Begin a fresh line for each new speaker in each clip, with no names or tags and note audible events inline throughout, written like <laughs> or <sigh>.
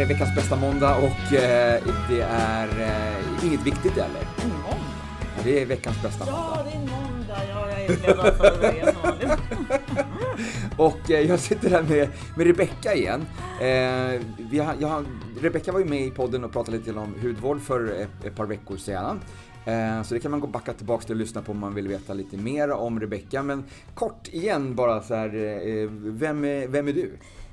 Är veckans bästa måndag och eh, det är eh, inget viktigt eller?
En måndag?
Ja, det är veckans bästa
Ja,
måndag.
det är måndag. Ja, jag är glad för det som vanligt.
Och eh, jag sitter här med, med Rebecka igen. Eh, vi har, jag, Rebecka var ju med i podden och pratade lite om hudvård för ett, ett par veckor sedan. Eh, så det kan man gå backa tillbaka till och lyssna på om man vill veta lite mer om Rebecka. Men kort igen bara så här, eh, vem, är, vem är du?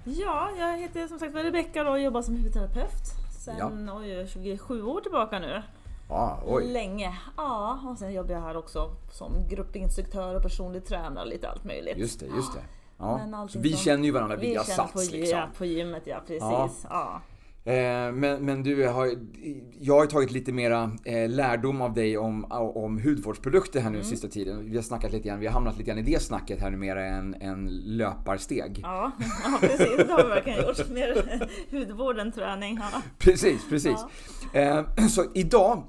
Ja, jag heter som sagt Rebecka och jobbar som hudterapeut sen
Ja.
oj, 27 år tillbaka nu.
Ja, oj.
Länge. Ja, och sen jobbar jag här också som gruppinstruktör och personlig tränare och lite allt möjligt.
Just det, just det. Ja.
Men
Så vi
som-
känner ju varandra
Vi
via
känner
Sats
på,
liksom.
ja, på gymmet, ja precis.
Ja.
Ja.
Eh, Men, men du, har, jag har tagit lite mera eh, lärdom av dig om, om hudvårdsprodukter här nu
Mm.
sista tiden. Vi har snackat lite grann, vi har hamnat lite grann i det snacket här numera än, än löparsteg.
Ja, <laughs> ja, precis. Det har vi verkligen gjort. Mer <laughs> hudvård än träning. Ja.
Precis, precis. Eh, <clears throat> Så idag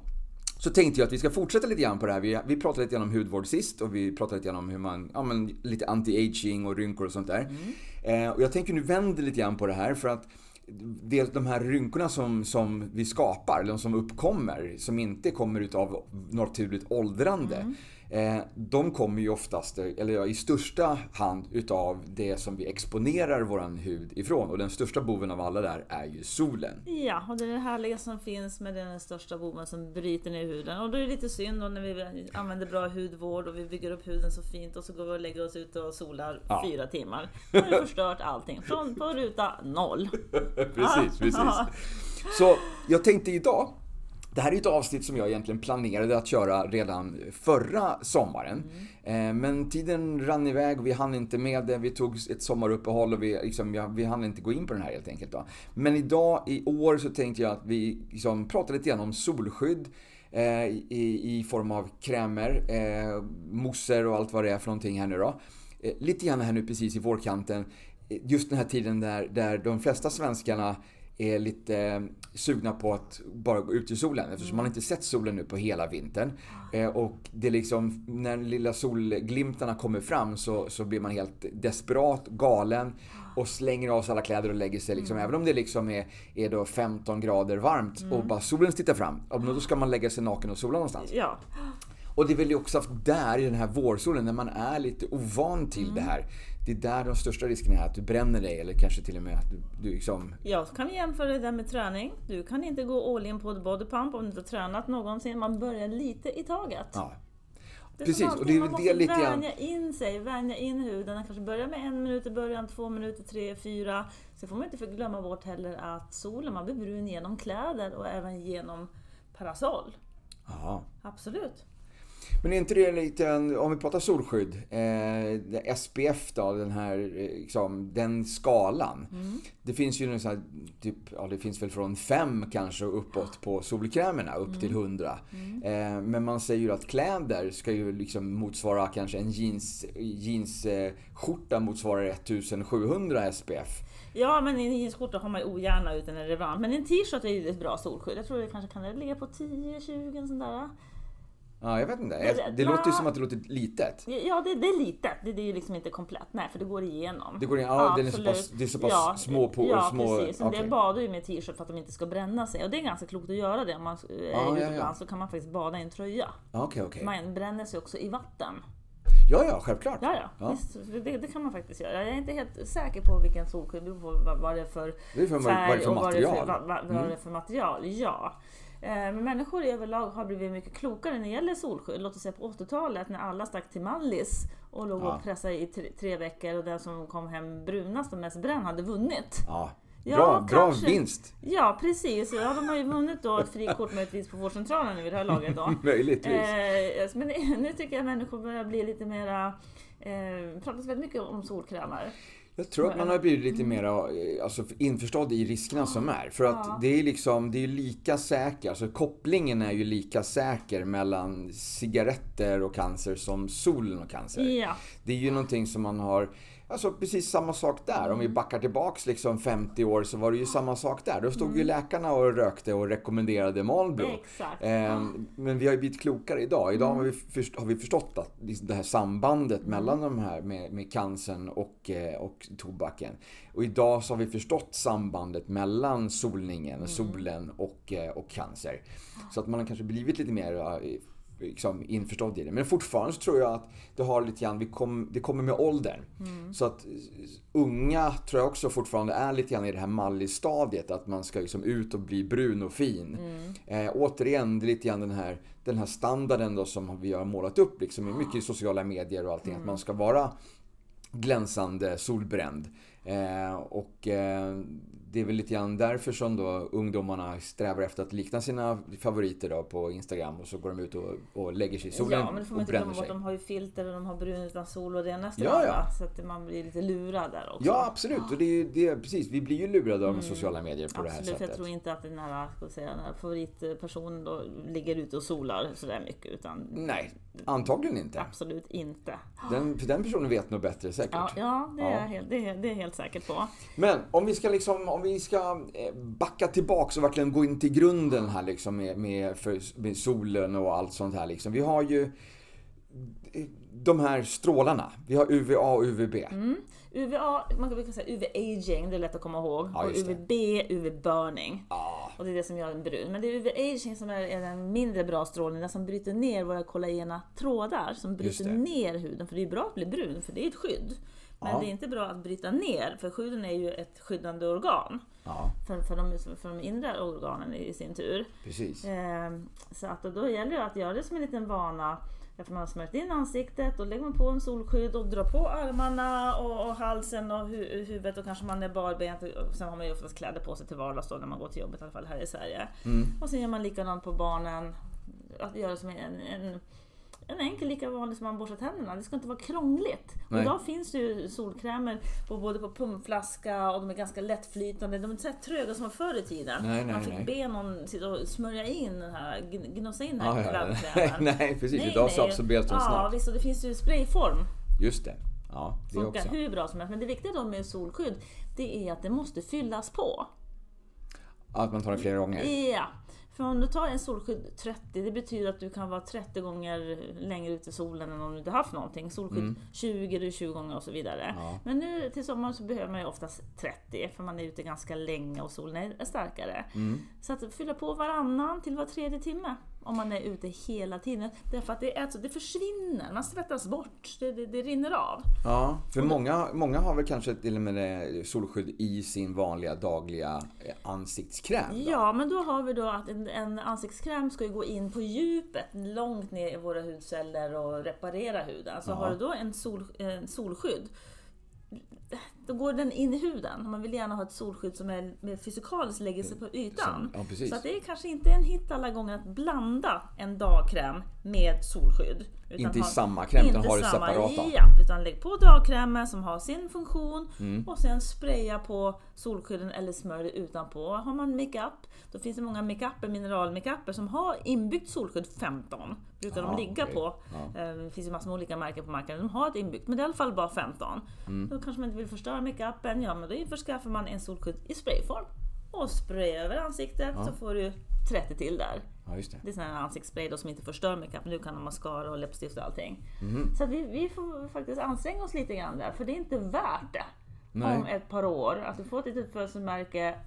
så tänkte jag att vi ska fortsätta lite grann på det här. Vi, vi pratade lite grann om hudvård sist och vi pratade lite grann om hur man, ja men lite anti-aging och rynkor och sånt där. Eh, och jag tänker nu vänder lite grann på det här för att det, de här rynkorna som, som vi skapar, eller som uppkommer, som inte kommer utav naturligt åldrande. Mm de kommer ju oftast, eller i största hand, utav det som vi exponerar våran hud ifrån. Och den största boven av alla där är ju solen.
Ja, och det är det härliga som finns med den största boven som bryter ner huden. Och då är det lite synd då när vi använder bra hudvård och vi bygger upp huden så fint och så går vi och lägger oss ut och solar
Ja.
fyra timmar. <laughs> Då har vi förstört allting. Från på ruta noll. <laughs>
precis, precis. Så jag tänkte idag, det här är ju ett avsnitt som jag egentligen planerade att köra redan förra sommaren. Mm. Men tiden rann iväg och vi hann inte med det. Vi tog ett sommaruppehåll och vi, liksom, ja, vi hann inte gå in på den här helt enkelt. Då. Men idag, i år, så tänkte jag att vi liksom, pratar lite grann om solskydd. Eh, i, I form av krämer, eh, mousser och allt vad det är för någonting här nu då. Eh, lite grann här nu precis i vårkanten. Eh, just den här tiden där, där de flesta svenskarna är lite eh, sugna på att bara gå ut i solen eftersom man inte sett solen nu på hela vintern. Eh, och det är liksom, när lilla solglimtarna kommer fram så, så blir man helt desperat, galen och slänger av sig alla kläder och lägger sig liksom, även om det liksom är, är då 15 grader varmt och bara solen tittar fram, då ska man lägga sig naken och sola någonstans.
Ja,
Och det är väl också där i den här vårsolen, när man är lite ovan till det här. Det är där de största riskerna är att du bränner dig eller kanske till och med att du, du liksom...
jag kan jämföra det där med träning. Du kan inte gå all in på ett bodypump om du inte har tränat någonsin. Man börjar lite i taget.
Ja.
Det
Precis, och det är
man
det
måste
lite grann-
vänja in sig, vänja in huden. Man kanske börjar med en minut i början, två minuter, tre, fyra. Sen får man inte glömma bort heller att solen, man blir brun genom kläder och även genom parasoll.
Ja.
Absolut.
Men är inte det lite, en- om vi pratar solskydd, eh, SPF då, den här, eh, liksom, den skalan. Det finns ju en sån här, typ, ja det finns väl från 5 kanske uppåt på solkrämerna, upp till 100. Eh, men man säger ju att kläder ska ju liksom motsvara kanske en jeans, jeansskjorta motsvarar 1700 SPF.
Ja, men en jeansskjorta har man ju ogärna ut när det är varmt. Men en t-shirt är ju ett bra solskydd. Jag tror det kanske kan ligga på 10-20 sånt där.
Ja, jag vet inte.
Men-
Det låter ju
Ja.
som att det låter litet.
Ja, det, det är lite. Det, det är ju liksom inte komplett. Nej, för det går igenom.
Det går in, ja, den är så
absolut.
pass, det är så pass små på,
Ja,
små...
precis.
Okej.
Det badar ju med t-shirt för att de inte ska bränna sig. Och det är ganska klokt att göra det. Om man är
ja,
utomlands
ja.
så kan man faktiskt bada i en tröja.
Ja, Okej, okej.
Man bränner sig också i vatten.
Ja, ja, självklart.
Ja, ja.
Ja.
Visst, det, det kan man faktiskt göra. Jag är inte helt säker på vilken solskydd, det beror på vad, vad det är för
Det är för, vad, vad är det för
och vad det är för,
material?
vad, vad, vad
Mm.
det är för material. Ja. Eh, Men människor överlag har blivit mycket klokare när det gäller solskydd. Låt oss säga på 80-talet när alla stack till Mallis och låg
Ja.
och pressade i tre, tre veckor och den som kom hem brunast och mest bränd hade vunnit.
Ja.
Ja,
Bra, bra vinst.
Ja precis, ja, de har ju vunnit då ett frikort möjligtvis på vårdcentralen nu vid det här laget då. <laughs>
Möjligtvis.
Eh, men nu tycker jag människor börjar bli lite mera Eh, pratas väldigt mycket om solkrämer.
Jag tror att man har blivit lite mer eh, alltså, införstådd i riskerna som är. För att det är liksom, det är lika säker, alltså kopplingen är ju lika säker mellan cigaretter och cancer som solen och cancer.
Ja,
Det är ju någonting som man har Alltså precis samma sak där. Om vi backar tillbaks liksom 50 år så var det ju samma sak där. Då stod ju läkarna och rökte och rekommenderade Marlboro.
Exakt.
Eh, men vi har ju blivit klokare idag. Idag har, vi först, har vi förstått att liksom det här sambandet mellan de här med, med cancern och, eh, och tobaken. Och idag så har vi förstått sambandet mellan solningen, solen och, eh, och cancer. Så att man har kanske blivit lite mer eh, liksom införstådd i det. Men fortfarande så tror jag att det har lite grann, vi kom, det kommer med åldern. Så att unga tror jag också fortfarande är lite grann i det här mallis-stadiet. Att man ska liksom ut och bli brun och fin. Eh, återigen, det är lite grann den här, den här standarden då som vi har målat upp liksom, i mycket i sociala medier och allting. Att man ska vara glänsande, solbränd. Eh, och eh, det är väl lite grann därför som då ungdomarna strävar efter att likna sina favoriter då på Instagram och så går de ut och, och lägger sig i solen
Ja, men det får man
och
inte
bränner
glömma bort.
sig.
De har ju filter och de har brun utan sol och det ena efter
Ja, ja.
Så att man blir lite lurad där också.
Ja, absolut. Och det är, det är, precis, vi blir ju lurade av de sociala medier på det här
Mm. Absolut, jag
sättet.
tror inte att den här, ska säga, den här favoritpersonen då ligger ute och solar sådär mycket. Utan
Nej, antagligen inte.
absolut inte.
Den, för den personen vet nog bättre säkert.
Ja, ja, det,
Ja.
Är helt, det, är, det är helt säker på.
Men om vi ska liksom, om vi ska eh, backa tillbaks och verkligen gå in till grunden här liksom med, med, för, med solen och allt sånt här liksom. Vi har ju eh, de här strålarna. Vi har UVA och UVB.
Mm. UVA, man kan säga UV-aging, det är lätt att komma ihåg.
Ja,
och. UVB, UV-burning.
Ja,
Och det är det som gör en brun. Men det är UV-aging som är, är den mindre bra strålningen, som bryter ner våra kollagena trådar, som bryter ner huden. För det är ju bra att bli brun, för det är ett skydd. Men
Ja.
det är inte bra att bryta ner, för huden är ju ett skyddande organ.
ja
För, för, de, för de inre organen i sin tur.
precis.
Ehm, så att då gäller det att göra det som en liten vana. Efter man har smörjt in ansiktet, då lägger man på en solskydd och drar på armarna och, och halsen och hu huvudet och kanske man är barbent. Och Sen har man ju oftast kläder på sig till vardags då när man går till jobbet, i alla fall här i Sverige.
Mm.
Och sen gör man likadant på barnen. Att göra som en, en, en enkel, lika vanlig som man borstar tänderna. Det ska inte vara krångligt. Och
Nej.
idag finns det ju solkrämer på, både på pumpflaska och de är ganska lättflytande. De är inte så tröga som förr i tiden.
Nej, nej,
man fick
nej.
be någon sitta och smörja in den här, gn- gnossa in den
Ja,
här
ja, ja.
krämen. <laughs>
Nej, precis. Idag så absorberas de
Ja,
snabbt.
visst. Och det finns ju sprayform.
Just det. Ja, det
Funkar
också.
hur bra som helst. Men det viktiga då med solskydd, det är att det måste fyllas på.
Att man tar det flera gånger.
Ja, för om du tar en solskydd 30, det betyder att du kan vara 30 gånger längre ut i solen än om du inte haft någonting. Solskydd 20, det är 20 gånger och så vidare.
Mm. Ja.
Men nu till sommaren så behöver man ju oftast 30, för man är ute ganska länge och solen är är starkare.
Mm.
Så att fylla på varannan till var tredje timme om man är ute hela tiden. Därför att det, är, alltså, det försvinner, man svettas bort, det, det, det rinner av.
Ja, för många, många har väl kanske till och med eh, solskydd i sin vanliga dagliga eh, ansiktskräm. då?
Ja, men då har vi då att en, en ansiktskräm ska ju gå in på djupet, långt ner i våra hudceller och reparera huden. Så
Ja.
har du då en, sol, en solskydd, då går den in i huden. Man vill gärna ha ett solskydd som är mer fysikaliskt lägger sig på ytan.
Som- ja.
Så det är kanske inte en hit alla gånger att blanda en dagkräm med solskydd.
Inte i samma kräm, utan ha det separata.
Ja, utan lägg på dagkrämen som har sin funktion
Mm.
och sen spraya på solskydden eller smörj det utanpå. Har man makeup, då finns det många makeuper, mineralmakeuper som har inbyggt solskydd 15. Brukar
Ja,
de ligga
okej.
på.
Ja.
Eh, Det finns ju massor med olika märken på marknaden. De har ett inbyggt, men det är i alla fall bara 15.
Mm.
Då kanske man inte vill förstöra makeupen. Ja, men då införskaffar man en solskydd i sprayform. Och spraya över ansiktet så får du 30 till där.
Ja, just det.
Det är sån här ansiktsspray då som inte förstör makeup. Nu kan de mascara och läppstift och allting.
Mhm.
Så vi, vi får faktiskt anstränga oss lite grann där. För det är inte värt det.
Nej.
Om ett par år. Att du får ett litet födelsemärke.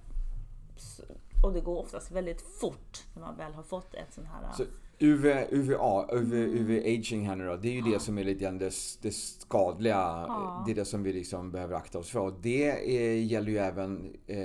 Och det går oftast väldigt fort när man väl har fått ett sån här...
Så UV, UVA, UV, UV aging här nu då, det är ju det som är lite grann det, det skadliga.
Ja.
Det är det som vi liksom behöver akta oss för. Och det eh, gäller ju även eh,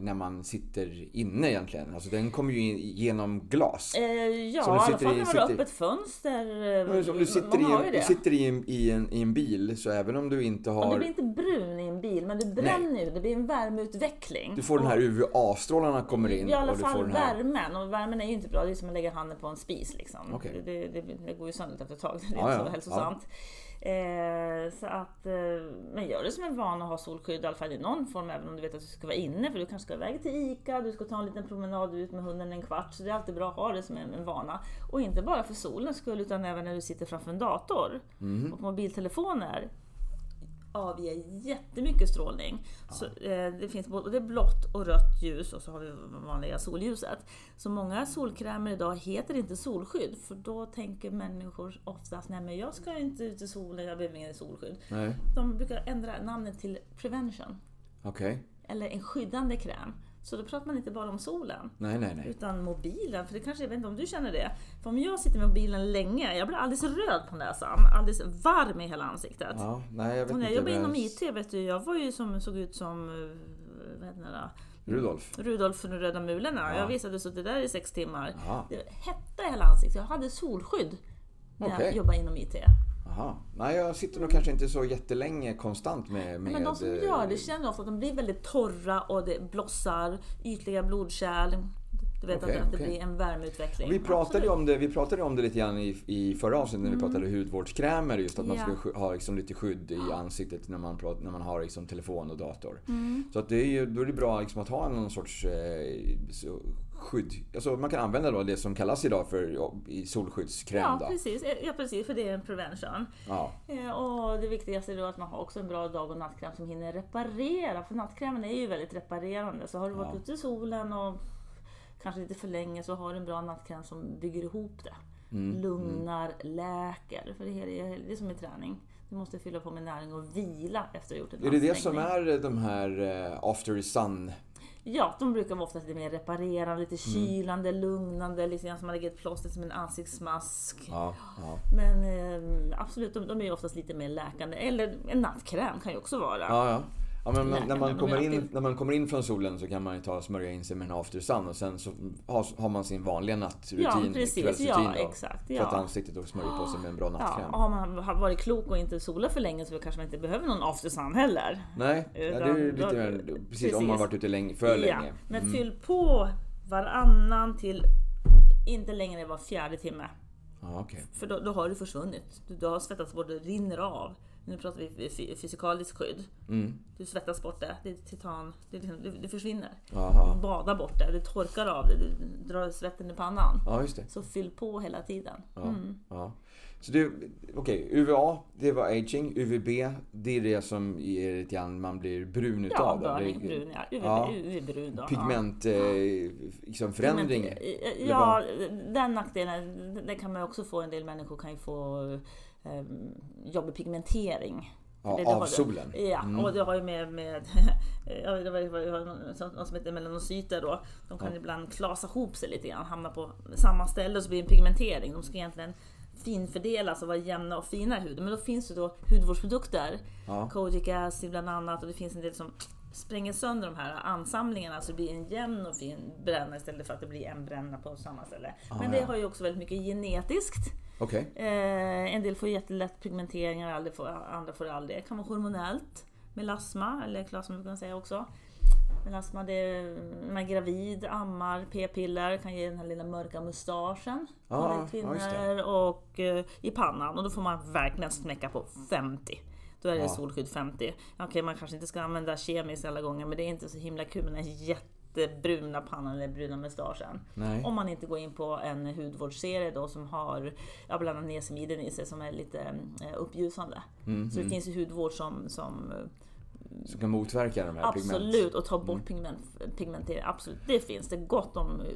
när man sitter inne egentligen. Alltså den kommer ju in genom glas.
Eh, ja,
Som
i
du
alla
sitter
fall
i-
när man har
sitter-
öppet fönster.
Men om du sitter,
har ju
i, en, sitter i, en, i, en, i en bil, så även om du inte
Och du
har...
blir inte brun bil, men du bränner ju. Det blir en värmeutveckling.
Du får den här UVA-strålarna kommer in.
I alla
och du
fall
får den här...
värmen. Och värmen är ju inte bra. Det är som att lägga handen på en spis. Liksom.
Okej.
Det, det, det går ju sönder efter ett tag. <laughs> Det är
Ja,
inte
ja,
så hälsosamt. Eh, så att, eh, men gör det som en vana att ha solskydd i alla fall i någon form. Även om du vet att du ska vara inne. För du kanske ska iväg till ICA. Du ska ta en liten promenad ut med hunden en kvart. Så det är alltid bra att ha det som en, en vana. Och inte bara för solens skull utan även när du sitter framför en dator.
Mhm.
Och mobiltelefoner. Avger jättemycket strålning. Så, eh, det finns både blått och rött ljus och så har vi vanliga solljuset. Så många solkrämer idag heter inte solskydd för då tänker människor oftast nej men jag ska inte ut i solen, jag behöver ingen solskydd.
Nej.
De brukar ändra namnet till prevention
Okej.
eller en skyddande kräm. Så då pratar man inte bara om solen.
Nej, nej, nej.
Utan mobilen, för det kanske, jag vet inte om du känner det. För om jag sitter med mobilen länge, jag blir alldeles röd på näsan. Alldeles varm i hela ansiktet.
Ja, nej, jag vet
och när jag jobbade inom IT, vet du, jag var ju som, såg ut som eh, vad heter det?
Rudolf.
Rudolf från röda mulorna.
Ja.
Jag visade suttit där i sex timmar.
Ja.
Det hette hela ansiktet. Jag hade solskydd när jag
Okej.
jobbade inom IT.
Aha. Nej, jag sitter nog kanske inte så jättelänge konstant med... med
Men de som
eh,
gör det känner ofta att de blir väldigt torra och det blossar, ytliga blodkärl. Du vet
Okej,
att, det
okej.
blir en värmeutveckling.
Vi pratade,
Absolut.
om det, vi pratade om det lite grann i, i förra avsnittet när vi pratade hudvårdskrämer. Just att man
Ja.
ska ha liksom lite skydd i ansiktet när man, pratar, när man har liksom telefon och dator.
Mm.
Så att det är ju, då är det bra liksom att ha någon sorts eh, så, skydd. Alltså man kan använda då det som kallas idag för i solskyddskräm.
Ja
då.
precis. ja, precis, för det är en prevention.
Ja.
Eh, Och det viktigaste är då att man har också en bra dag och nattkräm som hinner reparera. För nattkrämen är ju väldigt reparerande. Så har du varit
Ja.
ute i solen och kanske lite för länge så har du en bra nattkräm som bygger ihop det.
Mm,
Lugnar, läker. För det, är, det är som i träning. Du måste fylla på med näring och vila efter att ha gjort en
Är det det som är de här eh, after sun?
Ja, de brukar vara oftast lite mer reparerande, lite
Mm.
kylande, lugnande, lite grann som man lägger ett plåster som en ansiktsmask.
Ja, ja.
Men eh, absolut, de, de är oftast lite mer läkande. Eller en nattkräm kan ju också vara.
Ja, ja. Ja, men när,
Läkarna,
man kommer in, när man kommer in från solen så kan man ju ta och smörja in sig med en after sun och sen så har, har man sin vanliga nattrutin,
Ja, precis.
kvällsrutin
Ja,
då,
exakt,
för
ja.
att ansiktet och smörja på sig med en bra
Ja,
nattkräm.
och har man varit klok och inte solat för länge så kanske man inte behöver någon after sun heller.
Nej, ja, det är
Utan
lite mer, precis, om man
precis.
varit ute länge, för
Ja,
länge. Mm.
men fyll på varannan till inte längre än var fjärde timme.
Ja, okej.
För då, då har du försvunnit. Du, du har svettats bort, det rinner av. Nu pratar vi fy- fysikaliskt skydd.
Mm.
Du svettas bort det, det är titan, det, är liksom, det, det försvinner.
Jaha.
Du badar bort det, du torkar av det, du drar svetten i pannan.
Ja.
Så fyll på hela tiden.
Ja,
Mm.
ja. Så det, okej, UVA, det var aging. UVB, det är det som är lite grann man blir brun
Ja,
utav. då.
burning,
Det
brun, ja. UV,
Ja.
UV-brun då.
Pigment, eh, liksom förändring. Eller
Ja, den nackdelen, det kan man också få. En del människor kan ju få eh, jobbig pigmentering.
Ja,
Det- det har
av
det.
solen.
Ja,
Mm.
och det har ju med, med <laughs> det var, någon som heter melanocyter då. De kan
Ja.
ibland klasa ihop sig lite grann, hamna på samma ställe och så blir det en pigmentering. De ska egentligen finfördelas och vara jämna och fina i huden. Men då finns det då hudvårdsprodukter,
Ja.
kojic acid bland annat och det finns en del som spränger sönder de här ansamlingarna så det blir en jämn och fin bränna istället för att det blir en bränna på samma ställe.
Ah,
Men det
ja.
har ju också väldigt mycket genetiskt.
Okej.
Eh, en del får jättelätt pigmenteringar, andra får, andra får det aldrig. Det kan vara hormonellt, melasma, eller klasma kan man säga också. Melasma, det är man är gravid, ammar, p-piller, kan ge den här lilla mörka mustaschen.
Ja,
kvinnor och eh, i pannan. Och då får man verkligen smäcka på 50. Då är det
Ja.
solskydd 50. Okej, man kanske inte ska använda kemiskt alla gånger, men det är inte så himla kul med den här jättebruna pannan eller bruna mustaschen.
Nej.
Om man inte går in på en hudvårdsserie då som har ja, bland annat niacinamiden i sig som är lite eh, uppljusande.
Mm,
Så det
mm.
finns ju hudvård som, som
Som kan motverka de här pigment.
absolut och ta bort pigment, pigmentering. Absolut, det finns det gott om eh,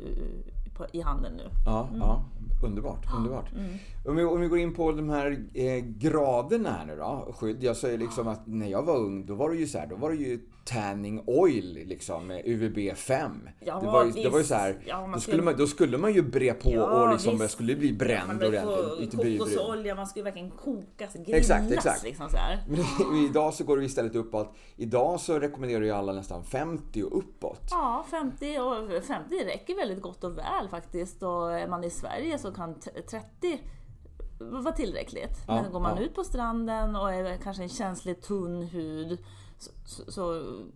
på, i handeln nu.
Ja, ja. Underbart, underbart.
Mm.
Om, vi, om vi går in på de här eh, graderna här nu då, skydd. Jag säger liksom att när jag var ung, då var det ju så här, då var det ju tanning oil liksom, UVB 5.
Ja,
det, var ju, det var ju så här,
Ja,
då,
skulle-
skulle man, då skulle man ju bre på
Ja,
och liksom,
visst.
skulle bli bränd
vill
ordentligt.
kokosolja, man ju verkligen kokas, grillas
Exakt, exakt.
liksom så här.
Men <laughs> idag så går det istället uppåt. Idag så rekommenderar ju alla nästan 50 och uppåt.
Ja, 50, och 50 räcker väldigt gott och väl faktiskt. Och är man i Sverige så kan t- 30 vara tillräckligt.
Ja,
Men går man
ja.
ut på stranden och är kanske en känslig tunn hud så, så, så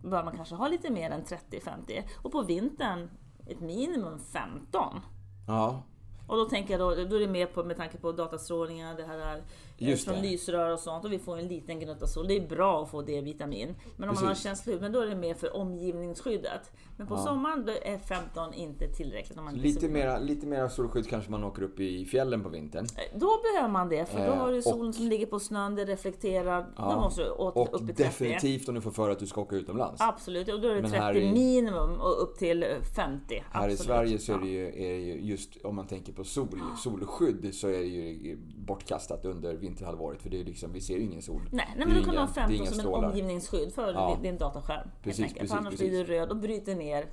bör man kanske ha lite mer än 30-50. Och på vintern ett minimum 15.
Ja,
Och då tänker jag då, då är det mer på, med tanke på datastrålningar, det här är
Just
från
det.
lysrör och sånt och vi får en liten gnutta sol. Det är bra att få D-vitamin. Men om man har
Precis.
känslig hud, men då är det mer för omgivningsskyddet. Men på
Ja.
sommaren är 15 inte tillräckligt. Om man
Lite
så-
mera, lite mera solskydd kanske man åker upp i fjällen på vintern.
Eh, Då behöver man det, för då
Eh,
har du solen
och-
som ligger på snön, det reflekterar.
Ja.
Då måste du åt,
Och
upp i 30.
definitivt om du får för att du ska åka utomlands.
Absolut, och då är det
Men
30
här i-
minimum och upp till eh, 50.
Här i. Sverige så är det, ju, är det ju just om man tänker på sol, solskydd så är det ju bortkastat under vinterhalvåret för det är liksom, vi ser ju ingen sol.
Nej, nej men då kan du
inga-
ha
det är
15
inga
som en omgivningsskydd för
Ja.
din, dataskärm.
Precis, precis,
för annars
precis.
blir du röd och bryter ner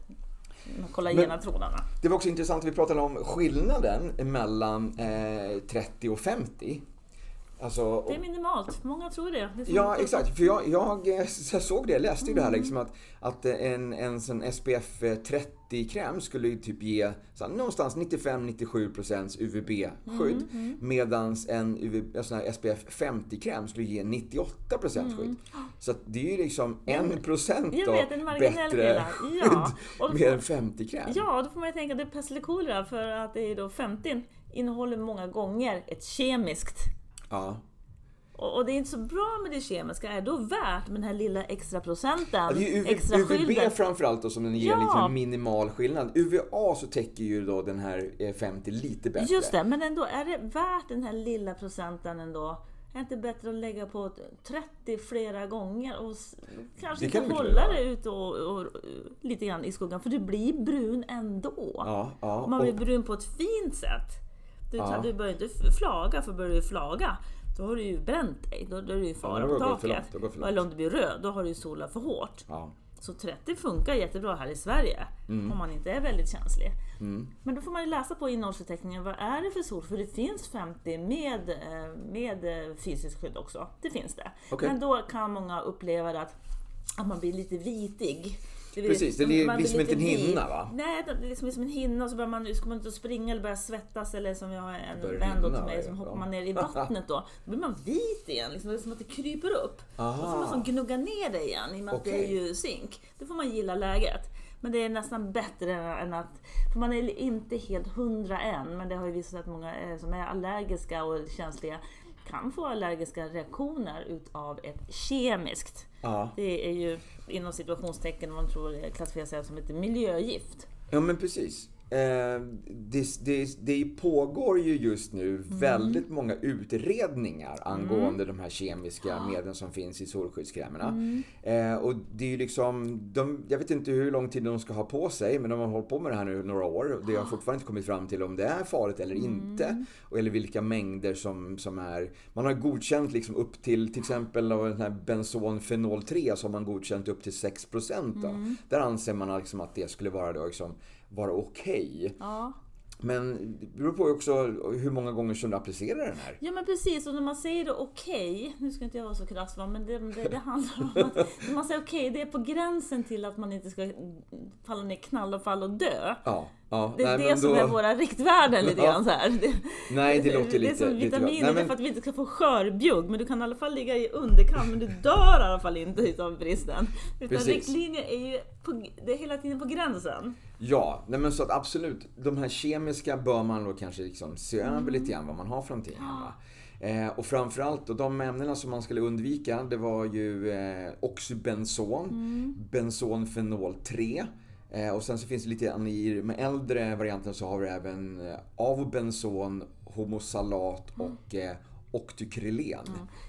Men-
kollagenatrådarna.
Det var också intressant, vi pratade om skillnaden mellan eh, 30 och 50. Alltså,
Det är minimalt, många tror det. det
Ja, exakt. För jag, jag, jag såg det, jag läste ju det
Mm.
här liksom att, att en, en sån SPF 30-kräm skulle ju typ ge så här, någonstans 95-97% UVB-skydd.
Mm,
Medans en, UV, en sån här SPF 50-kräm skulle ge 98% skydd. Så att det är ju liksom 1%
Mm. Jag vet, en marginell
bättre.
Ja.
skydd
Och-
med en 50-kräm.
Ja, då får man ju tänka att det är pest eller kolera för att det är då 50 innehåller många gånger ett kemiskt
Ja.
och och det är inte så bra med det kemiska. Är det då värt med den här lilla extra procenten?
Ja, det är ju UV,
extra
UVB
skyddet?
framförallt då som den ger
Ja.
liksom minimal skillnad. UVA så täcker ju då den här eh, 50 lite bättre.
Just det, men ändå, är det värt den här lilla procenten ändå? Är det inte bättre att lägga på 30 flera gånger och kanske
Det kan
inte hålla det ute och, och, och lite grann i skuggan? För du blir brun ändå.
Ja, ja.
Man blir brun på ett fint sätt. Du,
Ja.
du börjar inte flaga, för börjar du flaga då har du ju bränt dig. Då, då är du ju fara
då
på
det
taket.
det.
Eller om du blir röd, då har du ju solat för hårt.
Ja.
Så 30 funkar jättebra här i Sverige
Mm.
om man inte är väldigt känslig. Men då får man ju läsa på innehållsförteckningen. Vad är det för sol? För det finns 50 med, eh, med eh, fysiskt skydd också. Det finns det.
Okej.
Men då kan många uppleva det att, att man blir lite vitig. Det
Precis, det blir-
man
blir som
lite
en hinna, va?
Nej, det är liksom som en hinna och så börjar man, ska man ut och springa eller börja svettas eller som jag har en
Börjar
vän då till mig som hoppar man ner i <laughs> vattnet då. Då blir man vit igen. Liksom, det är som att det kryper upp.
Aha.
Då får man som gnugga ner det igen i och med att det är ju zink. Då får man gilla läget. Men det är nästan bättre än att... För man är inte helt hundra än, men det har ju visat sig att många eh, som är allergiska och känsliga kan få allergiska reaktioner utav ett kemiskt.
Ja.
Det är ju inom situationstecken man tror klassificeras som ett miljögift.
ja, men precis. Eh, det, det, det pågår ju just nu
Mm.
väldigt många utredningar angående de här kemiska medlen som finns i solskyddskrämerna.
Mm.
Eh, och det är ju liksom, de, jag vet inte hur lång tid de ska ha på sig, men de har hållit på med det här nu några år. Och det har fortfarande inte kommit fram till om det är farligt eller
Mm.
inte. Och, eller vilka mängder som, som är... Man har godkänt liksom upp till, till exempel av den här benson fenol 3 så har man godkänt upp till 6% då.
Mm.
Där anser man liksom att det skulle vara, då liksom, vara okej.
Ja.
Men det beror på också hur många gånger som du applicerar den här.
Ja men precis, och när man säger okej, nu ska inte jag vara så krass va, men det, det, det handlar om att när man säger okej, det är på gränsen till att man inte ska falla ner knall och fall och dö.
Ja, ja.
Det är
nej,
det som
då-
är våra riktvärden lite
Ja.
grann så här.
Nej, det låter
det är
lite...
som
lite
vitaminer,
Nej, men-
för att vi inte ska få skörbjugg, men du kan i alla fall ligga i underkant, men du dör i alla fall inte utav bristen. Utan
Precis.
riktlinjer är ju på, det är hela tiden på gränsen.
Ja, nej men så att absolut. De här kemiska bör man då kanske liksom se
Mm.
över lite grann vad man har för någonting. Va? Eh, och framförallt då, de ämnena som man skulle undvika det var ju eh, oxybenson,
Mm.
bensonfenol 3. Eh, och sen så finns det lite grann i med äldre varianten så har vi även eh, avobenson, homosalat
Mm.
och eh, octykrylen.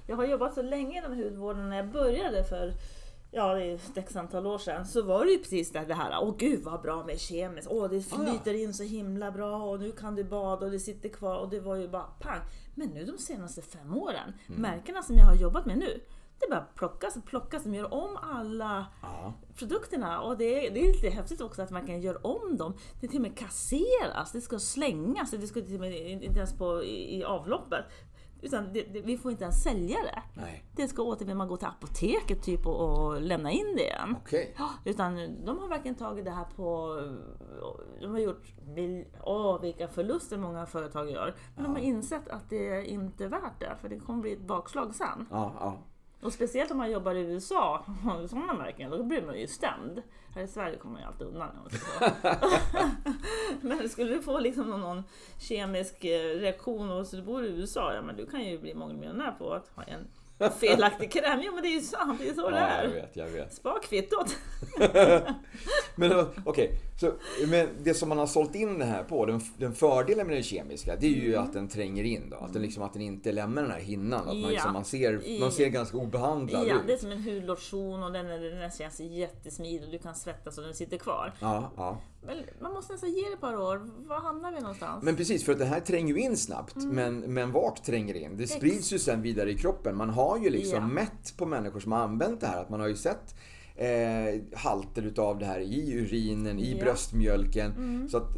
Jag har jobbat så länge inom hudvården när jag började för Ja, det är ett antal år sedan. Så var det ju precis det här. Åh gud vad bra med kemiskt. Åh det flyter in så himla bra och nu kan du bada och det sitter kvar. Och det var ju bara pang. Men nu de senaste fem åren, märkena som jag har jobbat med nu. Det bara plockas och plockas. De gör om alla
Ja.
produkterna. Och det är, det är lite häftigt också att man kan göra om dem. Det till och med kasseras, det ska slängas. Det ska till och med inte ens på i, i avloppet. Utan det, det, vi får inte ens sälja det.
Nej,
Det ska återvinna, man går till apoteket typ och, och lämna in det igen. Ja, Utan de har verkligen tagit det här på... De har gjort... Åh, vilka förluster många företag gör. Men de har insett att det är inte är värt det, för det kommer bli ett bakslag sen.
Ja, ja.
Och speciellt om man jobbar i USA, sådana <laughs> märken, då blir man ju stämd. Här i Sverige kommer man ju alltid undan. <laughs> men skulle du få liksom någon kemisk eh, reaktion och så du bor i USA, ja men du kan ju bli mångmiljonär på att ha en felaktig kräm. Ja men det är ju sant, det är så
ja,
det är.
Jag vet, jag vet.
Kvittot. <laughs>
men okej, okay. så men det som man har sålt in det här på, den, den fördelen med den kemiska, det är ju mm. att den tränger in då. Att den, liksom, att den inte lämnar den här hinnan. Att man, liksom, man, ser, man ser ganska obehandlad
ja,
ut.
det är som en hudlotion och den, den känns jättesmidig och du kan svettas och den sitter kvar.
Ja, ja.
Men man måste nästan ge det ett par år. Var hamnar vi någonstans?
Men precis, för att det här tränger ju in snabbt. Mm. Men, men vart tränger det in? Det sprids ju sen vidare i kroppen. Man har ju liksom ja. mätt på människor som har använt det här. Att man har ju sett eh, halter utav det här i urinen, i ja. bröstmjölken. Mm. Så att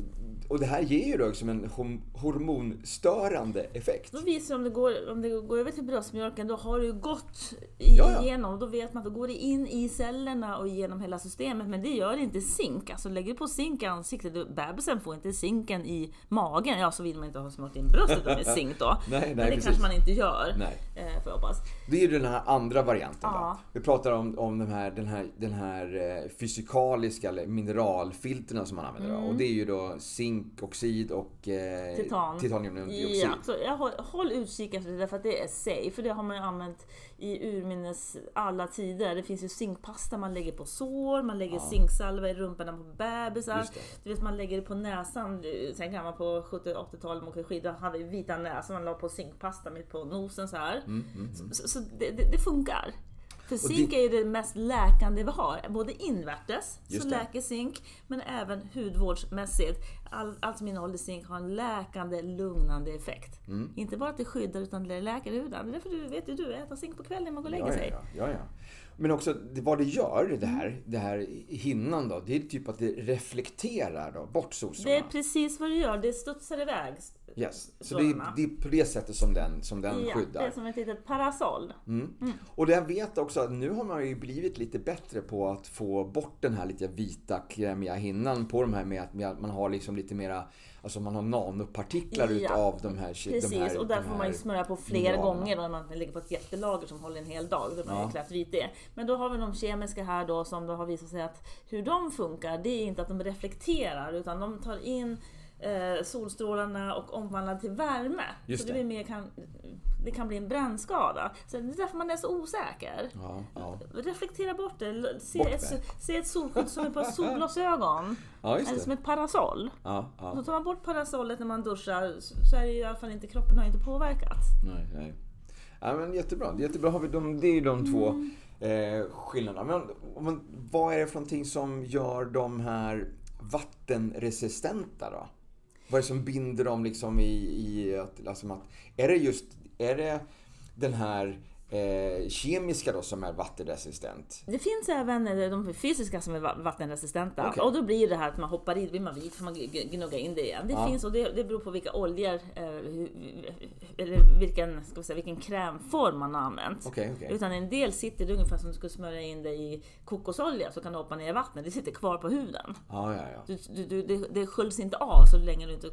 och det här ger ju då liksom en hormonstörande effekt.
Då visar om det går, om det går över till bröstmjölken, då har det ju gått igenom. Då vet man att då går det in i cellerna och genom hela systemet. Men det gör inte zink. Alltså lägger du på zink i ansiktet, bebisen får inte zinken i magen. Ja, så vill man inte ha smört in bröstet med zink då. <laughs>
nej, nej,
men det
precis.
kanske man inte gör.
Nej.
Eh, får jag hoppas.
Det är ju den här andra varianten ja. då. Vi pratar om, om den här, den här, den här eh, fysikaliska eller mineralfilterna som man använder. Mm. Och det är ju då zink zinkoxid och eh,
Titan.
titaniumdioxid.
Ja, så jag håll, håll utkik efter det därför att det är safe. För det har man ju använt i urminnes alla tider. Det finns ju zinkpasta man lägger på sår, man lägger ja. zinksalva i rumpan på bebisar. Du vet man lägger det på näsan. Sen kan man på 70-80-talet åka skidor hade vita näsan, man la på zinkpasta mitt på nosen så här. Mm, mm, mm. Så, så det, det, det funkar. Zink det... är ju det mest läkande vi har. Både invärtes, så läker zink, men även hudvårdsmässigt. All, allt som innehåller zink har en läkande, lugnande effekt. Mm. Inte bara att det skyddar, utan det läker huden. Det är därför du vet ju du, äter zink på kvällen när man går och lägger
ja,
sig.
Ja, ja, ja. Men också vad det gör, det här, det här hinnan då, det är typ att det reflekterar då, bort solstrålarna.
Det är precis vad det gör, det studsar iväg.
Yes. Så det är, det är, på det sättet som den, som den
ja,
skyddar.
Det är som ett litet parasoll.
Mm. Mm. Och jag vet också att nu har man ju blivit lite bättre på att få bort den här lite vita krämiga hinnan på de här med att man har liksom lite mera Alltså man har nanopartiklar ja, utav de här
Precis,
de här,
och där får man ju smörja på flera gånger när man ligger på ett jättelager som håller en hel dag. Då ja. klätt vit det. Men då har vi de kemiska här då som då har visat sig att hur de funkar, det är inte att de reflekterar utan de tar in eh, solstrålarna och omvandlar till värme. Just så det, det. Mer kan, det kan bli en brännskada. Så det är därför man är så osäker.
Ja, ja.
Reflektera bort det. Se, bort ett, se ett solskydd som ett par <laughs> solglasögon.
Ja,
eller som ett parasoll.
Ja, ja.
Så tar man bort parasollet när man duschar så är det i alla fall inte, kroppen har inte påverkats.
Nej, nej. Ja, men jättebra. jättebra har vi de, det är de mm. två eh, skillnaderna. Men, men vad är det för någonting som gör de här vattenresistenta då? Vad är det som binder dem liksom i, i att, alltså att, är det just, är det den här eh, kemiska då som är vattenresistent?
Det finns även de fysiska som är vattenresistenta. Okay. Och då blir det här att man hoppar i, blir man vit får man gnugga in det igen. Det ja. finns och det, det beror på vilka oljor, eh, eller vilken, ska vi säga, vilken krämform man har använt.
Okay, okay.
Utan en del sitter det ungefär som du skulle smörja in det i kokosolja så kan du hoppa ner i vattnet. Det sitter kvar på huden.
Ja, ja, ja.
Du, du, det, det sköljs inte av så länge du inte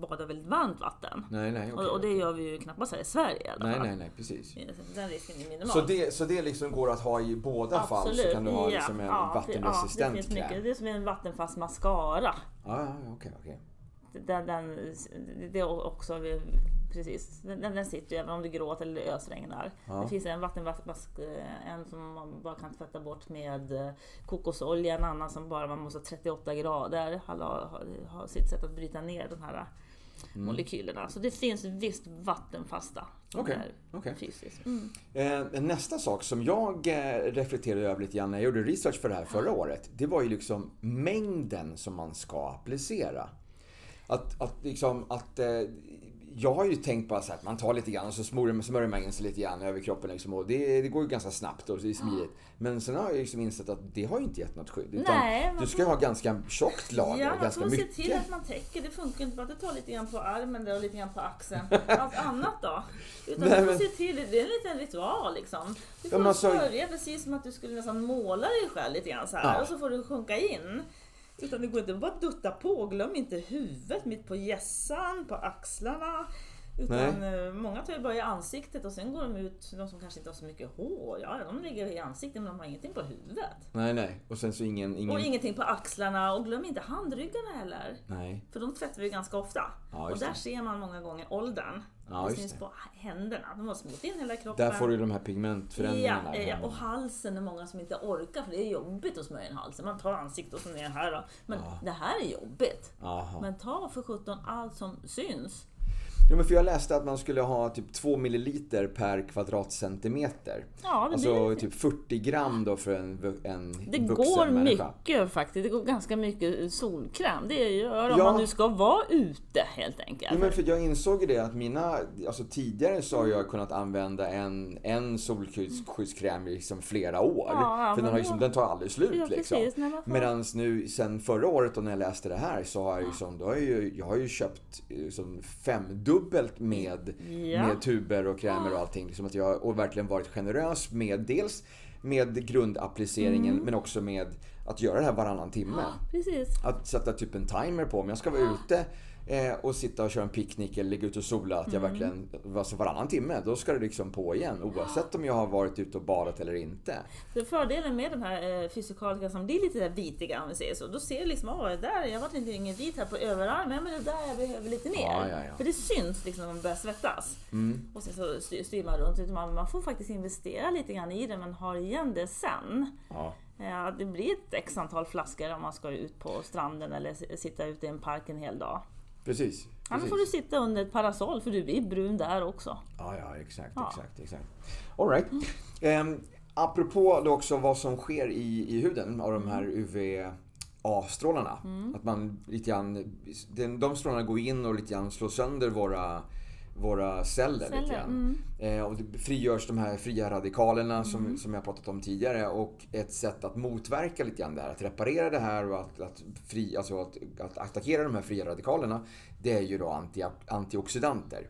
badar väldigt varmt vatten.
Nej, nej,
och, och, det gör vi ju knappast här i Sverige.
Nej, nej, nej, precis
den risken är minimal.
Så det, så det liksom går att ha i båda Absolut. fall? Så kan du ha liksom en ja, vattenresistent ja, det
finns mycket. Det är som en vattenfast mascara.
Ja, ja, okej, okej.
Den, den, det är också, precis, den, den sitter ju även om det gråter eller ösregnar. Ja. Det finns en vattenvask, en som man bara kan tvätta bort med eh, kokosolja, en annan som bara man måste ha 38 grader, har, har, har sitt sätt att bryta ner den här mm. molekylerna. Så det finns visst vattenfasta.
Okay. okay. Mm. Eh, nästa sak som jag eh, reflekterade över lite grann när jag gjorde research för det här förra året. Det var ju liksom mängden som man ska applicera. Att, att, liksom, att eh, jag har ju tänkt så att man tar lite grann och så smörjer, smörjer man in sig lite grann över kroppen. Liksom, och det, det går ju ganska snabbt och det är smidigt. Men sen har jag liksom insett att det har ju inte gett något skydd. Utan Nej, du ska får... ha ganska tjockt lager, ja, ganska mycket. Ja, man
se till att man täcker. Det funkar inte bara att du tar lite grann på armen där och lite grann på axeln. Allt annat då? <laughs> Utan Nej, du får se till, det är en liten ritual liksom. Du får ja, alltså... börja precis som att du skulle nästan måla dig själv lite grann så här. Ja. Och så får du sjunka in. Utan det går inte bara dutta på. Glöm inte huvudet mitt på hjässan, på axlarna. Utan eh, många tar ju bara i ansiktet och sen går de ut, de som kanske inte har så mycket hår, ja de ligger i ansiktet men de har ingenting på huvudet.
Nej, nej. Och sen så ingen... ingen...
Och ingenting på axlarna och glöm inte handryggarna heller.
Nej.
För de tvättar vi ganska ofta.
Ja,
och där
det.
ser man många gånger åldern.
Ja,
syns på händerna. De har smort in hela kroppen.
Där får du de här
Ja,
pigmentförändringarna.
ja,
händerna.
och halsen är många som inte orkar för det är jobbigt att smörja in halsen. Man tar ansiktet och så ner här då. Men det här är jobbigt.
Jaha.
Men ta för sjutton allt som syns.
Jo, men för jag läste att man skulle ha typ 2 milliliter per kvadratcentimeter.
Ja, det
Alltså
blir
typ 40 gram då för en, en
Det
vuxen
går
människa.
mycket faktiskt. Det går ganska mycket solkräm. Det gör om
Ja.
man nu ska vara ute helt enkelt.
Jo, men för jag insåg ju det att mina, alltså tidigare så har jag kunnat använda en, en solskyddskräm i liksom flera år.
Ja,
för den, har liksom, den tar aldrig slut
Ja,
liksom.
precis. Fan.
Medan nu sen förra året då när jag läste det här så har jag ju, som, då har jag, ju, jag har ju köpt liksom femdubbelt med,
Ja.
med tuber och krämer och allting. Liksom att jag har och verkligen varit generös med dels med grundappliceringen
Mm.
men också med att göra det här varannan timme.
Precis.
Att sätta typ en timer på om jag ska vara ute eh, och sitta och köra en picknick eller ligga ute och sola. Att jag
Mm.
verkligen, alltså varannan timme, då ska det liksom på igen. Oavsett om jag har varit ute och badat eller inte.
För fördelen med de här eh, fysikalika som blir lite vitiga om vi säger så. Då ser du liksom, åh där, jag var inte ingen vit här på överarmen, men det där jag behöver lite mer.
Ja, ja, ja.
För det syns liksom när man börjar svettas.
Mm.
Och sen så styr, styr man runt. Utan Man, får faktiskt investera lite grann i det, men har igen det sen.
Ja.
Det blir ett x antal flaskor om man ska ut på stranden eller sitta ute i en park en hel dag.
Precis.
Annars
precis.
får du sitta under ett parasoll för du blir brun där också.
Ja, ja, exakt,
Ja.
exakt, exakt. All right. Um, apropå då också vad som sker i, i huden av de här UVA-strålarna. Att man lite grann, den, de strålarna går in och lite grann slår sönder våra våra celler, lite
Celler,
grann. Eh, och det frigörs de här fria radikalerna som, som jag pratat om tidigare. Och ett sätt att motverka lite grann det här, att reparera det här och att, att, fri, alltså att, att attackera de här fria radikalerna. Det är ju då anti, antioxidanter.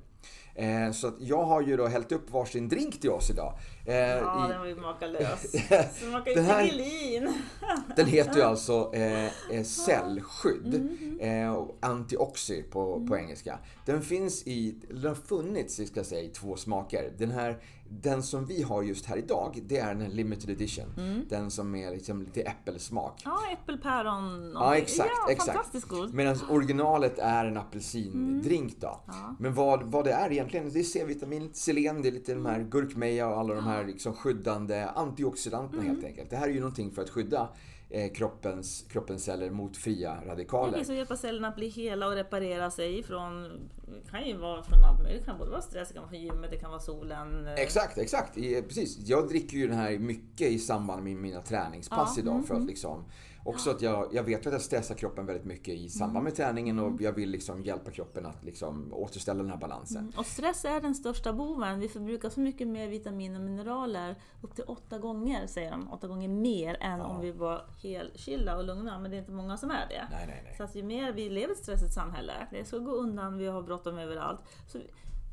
Eh, så att jag har ju då hällt upp varsin drink till oss idag. Eh,
Ja,
i,
den var ju makalös. <laughs> Smakar ju
Den här- <laughs> den heter ju alltså eh, <laughs> cellskydd. Eh, och antioxy på, på engelska. Den finns i, den har funnits ska jag säga, i två smaker. Den här, den som vi har just här idag, det är den limited edition.
Mm.
Den som är liksom lite äppelsmak.
Ja, äppelpäron.
Ja, exakt.
Ja,
exakt.
fantastiskt god.
Medan originalet är en apelsindrink då.
Ja.
Men vad, vad det är egentligen, det är C-vitamin, selen, det är lite de
Mm.
här gurkmeja och alla de här liksom skyddande antioxidanterna
Mm.
helt enkelt. Det här är ju någonting för att skydda kroppens, kroppens celler mot fria radikaler.
finns att hjälpa cellerna att bli hela och reparera sig från, det kan ju vara från allt möjligt. Det kan både vara stress, det kan vara från gymmet, det kan vara solen. eh,
Exakt, exakt. Precis. Jag dricker ju den här mycket i samband med mina träningspass
Ja,
idag. För att liksom, också att jag, jag vet att jag stressar kroppen väldigt mycket i samband
Mm.
med träningen och jag vill liksom hjälpa kroppen att liksom återställa den här balansen.
Och stress är den största boven. Vi förbrukar så mycket mer vitamin och mineraler, upp till åtta gånger säger de, åtta gånger mer än om vi var helkylda och lugna. Men det är inte många som är det.
Nej, nej, nej.
Så att ju mer vi lever i ett stressigt samhälle, det ska gå undan, vi har bråttom överallt. Så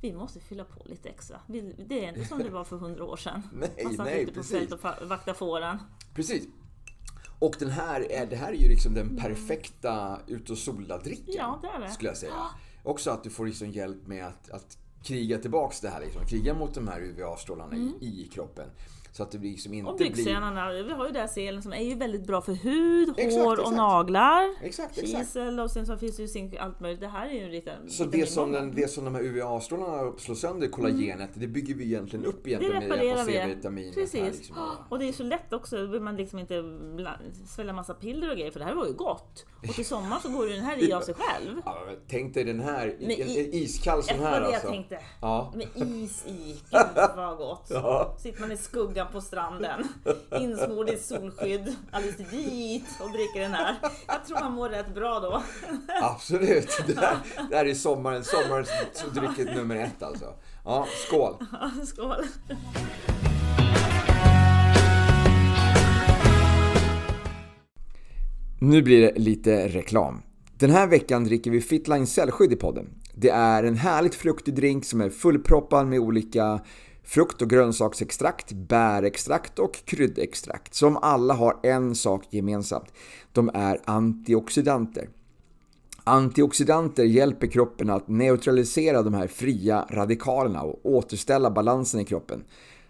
vi, måste fylla på lite extra. Det är inte som det var för hundra år sedan. <laughs>
Nej,
Man satt
nej,
ute på
precis.
fält och vaktade fåren.
Precis. Och den här är, det här är ju liksom den perfekta ut och sola-dricken.
Ja, det är det.
Skulle jag säga. Också att du får liksom hjälp med att, att kriga tillbaks det här. Liksom. Kriga mot de här UVA-strålarna i, i kroppen. Så att det blir liksom inte
Mm. Och
blir...
byxsenarna, vi har ju där selen som är ju väldigt bra för hud,
Exakt,
hår och
exakt.
naglar.
Exakt.
Kisel och sen så finns det ju zink, allt möjligt. Det här är ju en liten
Så det som, den, det som de här UVA-strålarna slår sönder kollagenet, det bygger vi egentligen upp
Det
egentligen med hjälp av
reparerar vi.
C-vitamin.
Precis.
Liksom. <gasps>
Och det är så lätt också, då behöver man liksom inte svälja massa piller och grejer för det här var ju gott. Och till sommar så går ju den här i av sig själv. <laughs>
Ja, tänk dig den här, en, iskall sån
Det
här
var det jag
alltså.
tänkte.
Ja.
Med is i. Gud <laughs> vad gott.
Ja.
Sitter man i skuggan på stranden, insmord i solskydd, alldeles vit och dricker den här. Jag tror man mår rätt bra då.
Absolut. Det här, det här är sommaren, sommarens drycket nummer ett alltså. Ja, skål.
Skål!
Nu blir det lite reklam. Den här veckan dricker vi Fitline cellskydd i podden. Det är en härligt fruktig drink som är fullproppad med olika frukt och grönsaksextrakt, bärextrakt och kryddextrakt som alla har en sak gemensamt. De är antioxidanter. Antioxidanter hjälper kroppen att neutralisera de här fria radikalerna och återställa balansen i kroppen.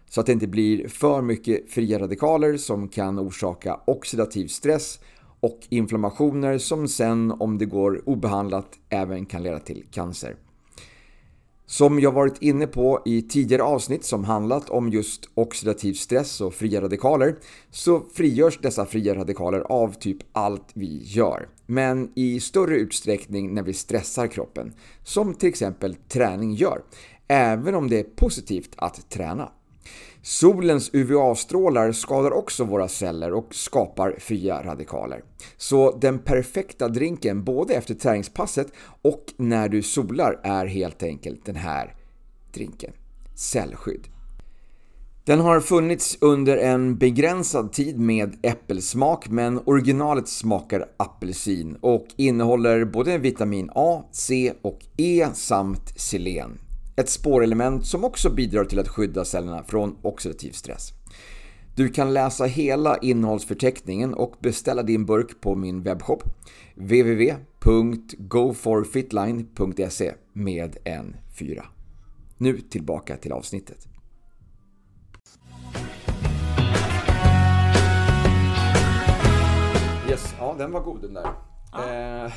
Så att det inte blir för mycket fria radikaler som kan orsaka oxidativ stress och inflammationer som sen, om det går obehandlat, även kan leda till cancer. Som jag varit inne på i tidigare avsnitt som handlat om just oxidativ stress och fria radikaler så frigörs dessa fria radikaler av typ allt vi gör. Men i större utsträckning när vi stressar kroppen, som till exempel träning gör. Även om det är positivt att träna. Solens UVA-strålar skadar också våra celler och skapar fria radikaler. Så den perfekta drinken både efter träningspasset och när du solar är helt enkelt den här drinken. Cellskydd. Den har funnits under en begränsad tid med äppelsmak men originalet smakar apelsin och innehåller både vitamin A, C och E samt selen. Ett spårelement som också bidrar till att skydda cellerna från oxidativ stress. Du kan läsa hela innehållsförteckningen och beställa din burk på min webbshop www.goforfitline.se med en 4. Nu tillbaka till avsnittet. Yes, ja den var god den där. Ja. Eh,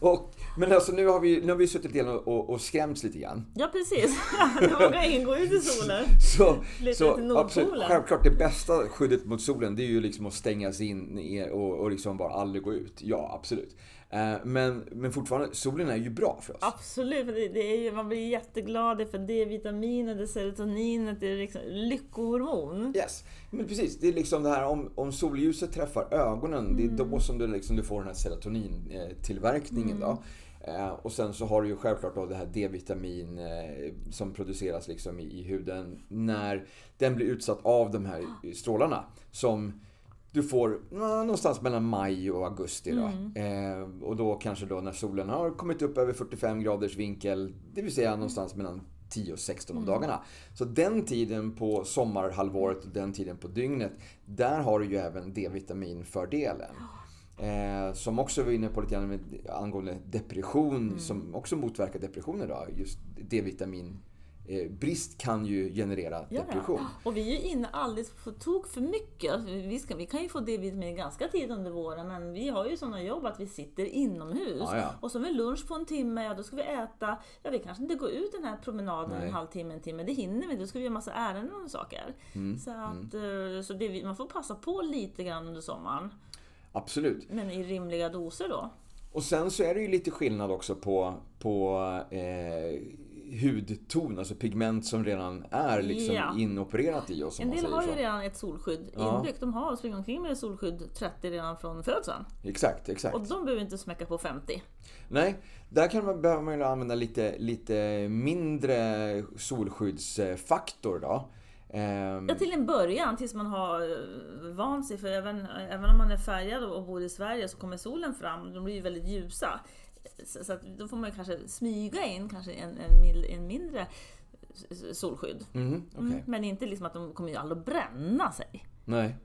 <laughs> och men alltså nu har vi, nu har vi suttit igen och, och, skrämts lite grann.
Ja precis. <laughs> Nu vågar ingen gå ut i solen. <laughs>
Så, lite så absolut, självklart det bästa skyddet mot solen det är ju liksom att stängas in och, och liksom bara aldrig gå ut. Ja, absolut. Eh, men, men fortfarande, solen är ju bra för oss.
Absolut, det, det är ju, man blir jätteglad för D-vitaminet, det serotoninet, det är liksom lyckohormon.
Yes, men precis. Det är liksom det här om, om solljuset träffar ögonen, mm. det är då mm. som du, liksom, du får den här serotonintillverkningen. Mm. Då. Eh, och sen så har du ju självklart då det här D-vitamin eh, som produceras liksom i, huden när den blir utsatt av de här strålarna. Som du får någonstans mellan maj och augusti. Då. Mm. Eh, och då kanske då när solen har kommit upp över 45 graders vinkel, det vill säga någonstans mellan 10 och 16 om mm. dagarna. Så den tiden på sommarhalvåret och den tiden på dygnet, där har du ju även D-vitaminfördelen. Eh, som också var inne på lite grann med, angående depression, mm. som också motverkar depressioner. Då. Just D-vitamin eh, brist kan ju generera ja, depression. Ja.
Och vi är inne alldeles på tok för mycket. Vi, ska, vi kan ju få D-vitamin ganska tidigt under våren, men vi har ju sådana jobb att vi sitter inomhus. Ja, och så med lunch på en timme, ja då ska vi äta. Ja, vi kanske inte går ut den här promenaden Nej. en halvtimme, en timme. Det hinner vi. Då ska vi göra massa ärenden och saker. Mm. Så, att, mm. så det, man får passa på lite grann under sommaren.
Absolut.
Men i rimliga doser då?
Och sen så är det ju lite skillnad också på, på eh, hudton, alltså pigment som redan är liksom ja. inopererat i oss.
En del har ju redan ett solskydd ja. inbyggt. De har springer omkring med solskydd 30 redan från födseln.
Exakt, exakt.
Och de behöver inte smäcka på 50.
Nej, där kan man, behöver man ju använda lite, lite mindre solskyddsfaktor då.
Um, ja, till en början, tills man har eh, vant sig. För även, även om man är färgad och bor i Sverige så kommer solen fram. De blir ju väldigt ljusa. Så, så då får man kanske smyga in kanske en, en, en mindre solskydd.
Mm, okay. mm,
men inte liksom att de kommer ju aldrig att bränna sig.
Nej.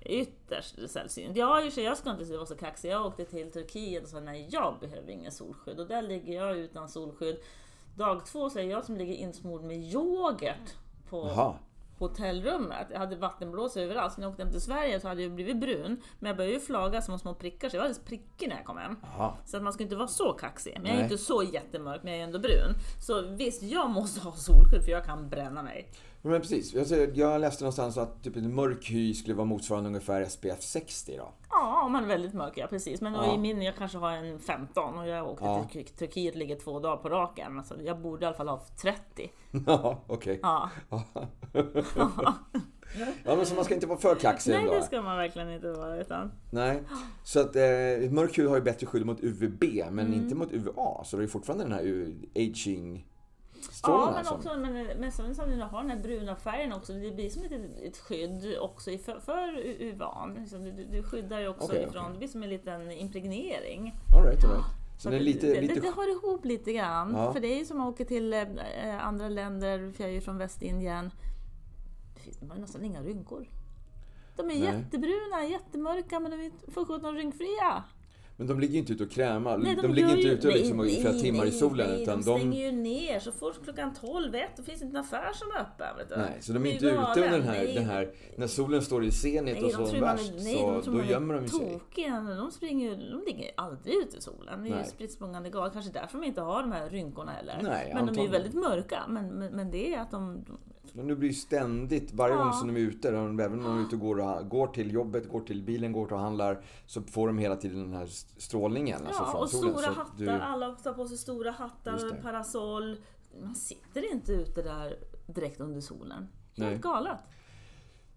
Ytterst sällsynt. Jag, jag ska inte vara så kaxig. Jag åkte till Turkiet och sa nej, jag behöver ingen solskydd. Och där ligger jag utan solskydd. Dag två så är jag som ligger insmord med yoghurt på Aha hotellrummet. Jag hade vattenblås överallt. Så när jag åkte hem till Sverige så hade jag blivit brun. Men jag började ju flaga som små prickar så jag var alldeles prickig när jag kom hem. Aha. Så att man ska inte vara så kaxig. Men jag är inte så jättemörk men jag är ändå brun. Så visst, jag måste ha solskydd för jag kan bränna mig.
Men precis, jag läste någonstans att typ en mörk hy skulle vara motsvarande ungefär SPF 60 då.
Ja, om man är väldigt mörk, ja precis. Men ja. i min, jag kanske har en 15 och jag åkte ja. till Turkiet, ligger två dagar på raken. Alltså, jag borde i alla fall ha 30. <laughs>
Ja, okej. Okay. Ja. <laughs> ja, men så man ska inte vara för kaxig
Nej, det ska man verkligen inte vara. Utan...
Nej, så att eh, mörk hy har ju bättre skydd mot UVB, men mm. inte mot UVA. Så det är fortfarande den här aging
Ja, men alltså. också men, men sen som du har den här bruna färgen också, det blir som ett, ett skydd också för, för uvan. Liksom, du, du skyddar ju också okay, ifrån, okay. det blir som en liten impregnering.
All right, all right. Så det, lite,
det,
lite...
Det, det hör ihop lite grann. Ja. För det är ju som att åka till äh, andra länder, för jag är ju från Västindien. Det finns man nästan inga rynkor. De är Nej. jättebruna, jättemörka, men de är för sjutton rynkfria.
Men de ligger inte ute och krämar.
Nej,
de, ligger
gör
inte
ju-
ute liksom
nej,
i flera
nej,
timmar i
nej,
solen.
Nej,
utan
de stänger ju ner. Så fort klockan 12, 1, då finns det inte en affär som är öppen. Vet du.
Nej, så de är inte ute under den här, den här... När solen står i zenit och
de
så
man
värst,
är, nej,
så
de
då
man
gömmer de sig.
tokiga. De, springer, ju- de ligger aldrig ute i solen. Det är ju spritt språngande gal. Kanske därför de inte har de här rynkorna heller.
Nej,
men de är ju
antagligen.
väldigt mörka. Men, men, men det är att de...
Men det blir ständigt, varje gång
Ja.
som de är ute, även om de är ute och går, går till jobbet, går till bilen, går och handlar, så får de hela tiden den här strålningen alltså
Ja,
från
och
solen.
stora
så att
hattar.
du-
Alla tar på sig stora hattar parasoll. Man sitter inte ute där direkt under solen.
Nej.
Helt galet.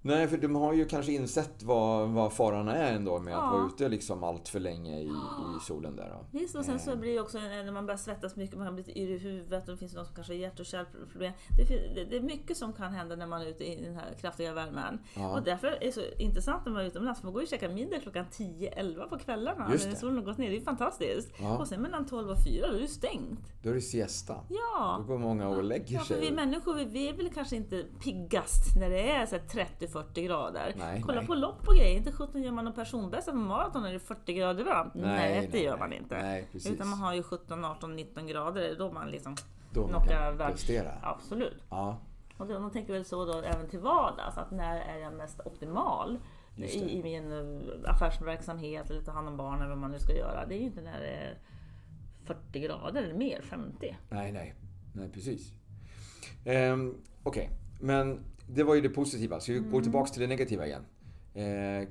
Nej, för de har ju kanske insett vad, vad faran är ändå med
ja.
att vara ute liksom allt för länge i, i solen där. Då.
Visst, och sen så eh. blir det också när man börjar svettas mycket, man kan bli lite yr i huvudet och det finns någon som kanske har hjärt och kärlproblem. Det, det, är mycket som kan hända när man är ute i den här kraftiga värmen.
Ja.
Och därför är det så intressant när man är utomlands, för man går ju och käkar middag klockan 10-11 på kvällarna
Just
när solen har gått ner. Det är fantastiskt. Och sen mellan 12 och 4, då är det stängt.
Då är det siesta.
Ja.
Då går många och lägger sig.
Ja, för vi människor, vi, är väl kanske inte piggast när det är så här 30 40 grader.
Nej,
Kolla
nej.
på lopp och grejer. Inte 17 gör man någon personbästa på maraton när det är 40 grader varmt. Nej,
nej det
gör man inte. Utan man har ju 17, 18, 19 grader. Då man liksom
då man kan
världs...
prestera.
Absolut.
Ja.
Och de tänker väl så då även till vardags. Att när är jag mest optimal? I, i, min eh, affärsverksamhet eller ta hand om barnen, vad man nu ska göra. Det är ju inte när det är 40 grader eller mer, 50.
Nej, nej, nej precis. Um, Okej, okay. men det var ju det positiva. Så vi går
Mm.
tillbaks till det negativa igen. Eh, <laughs>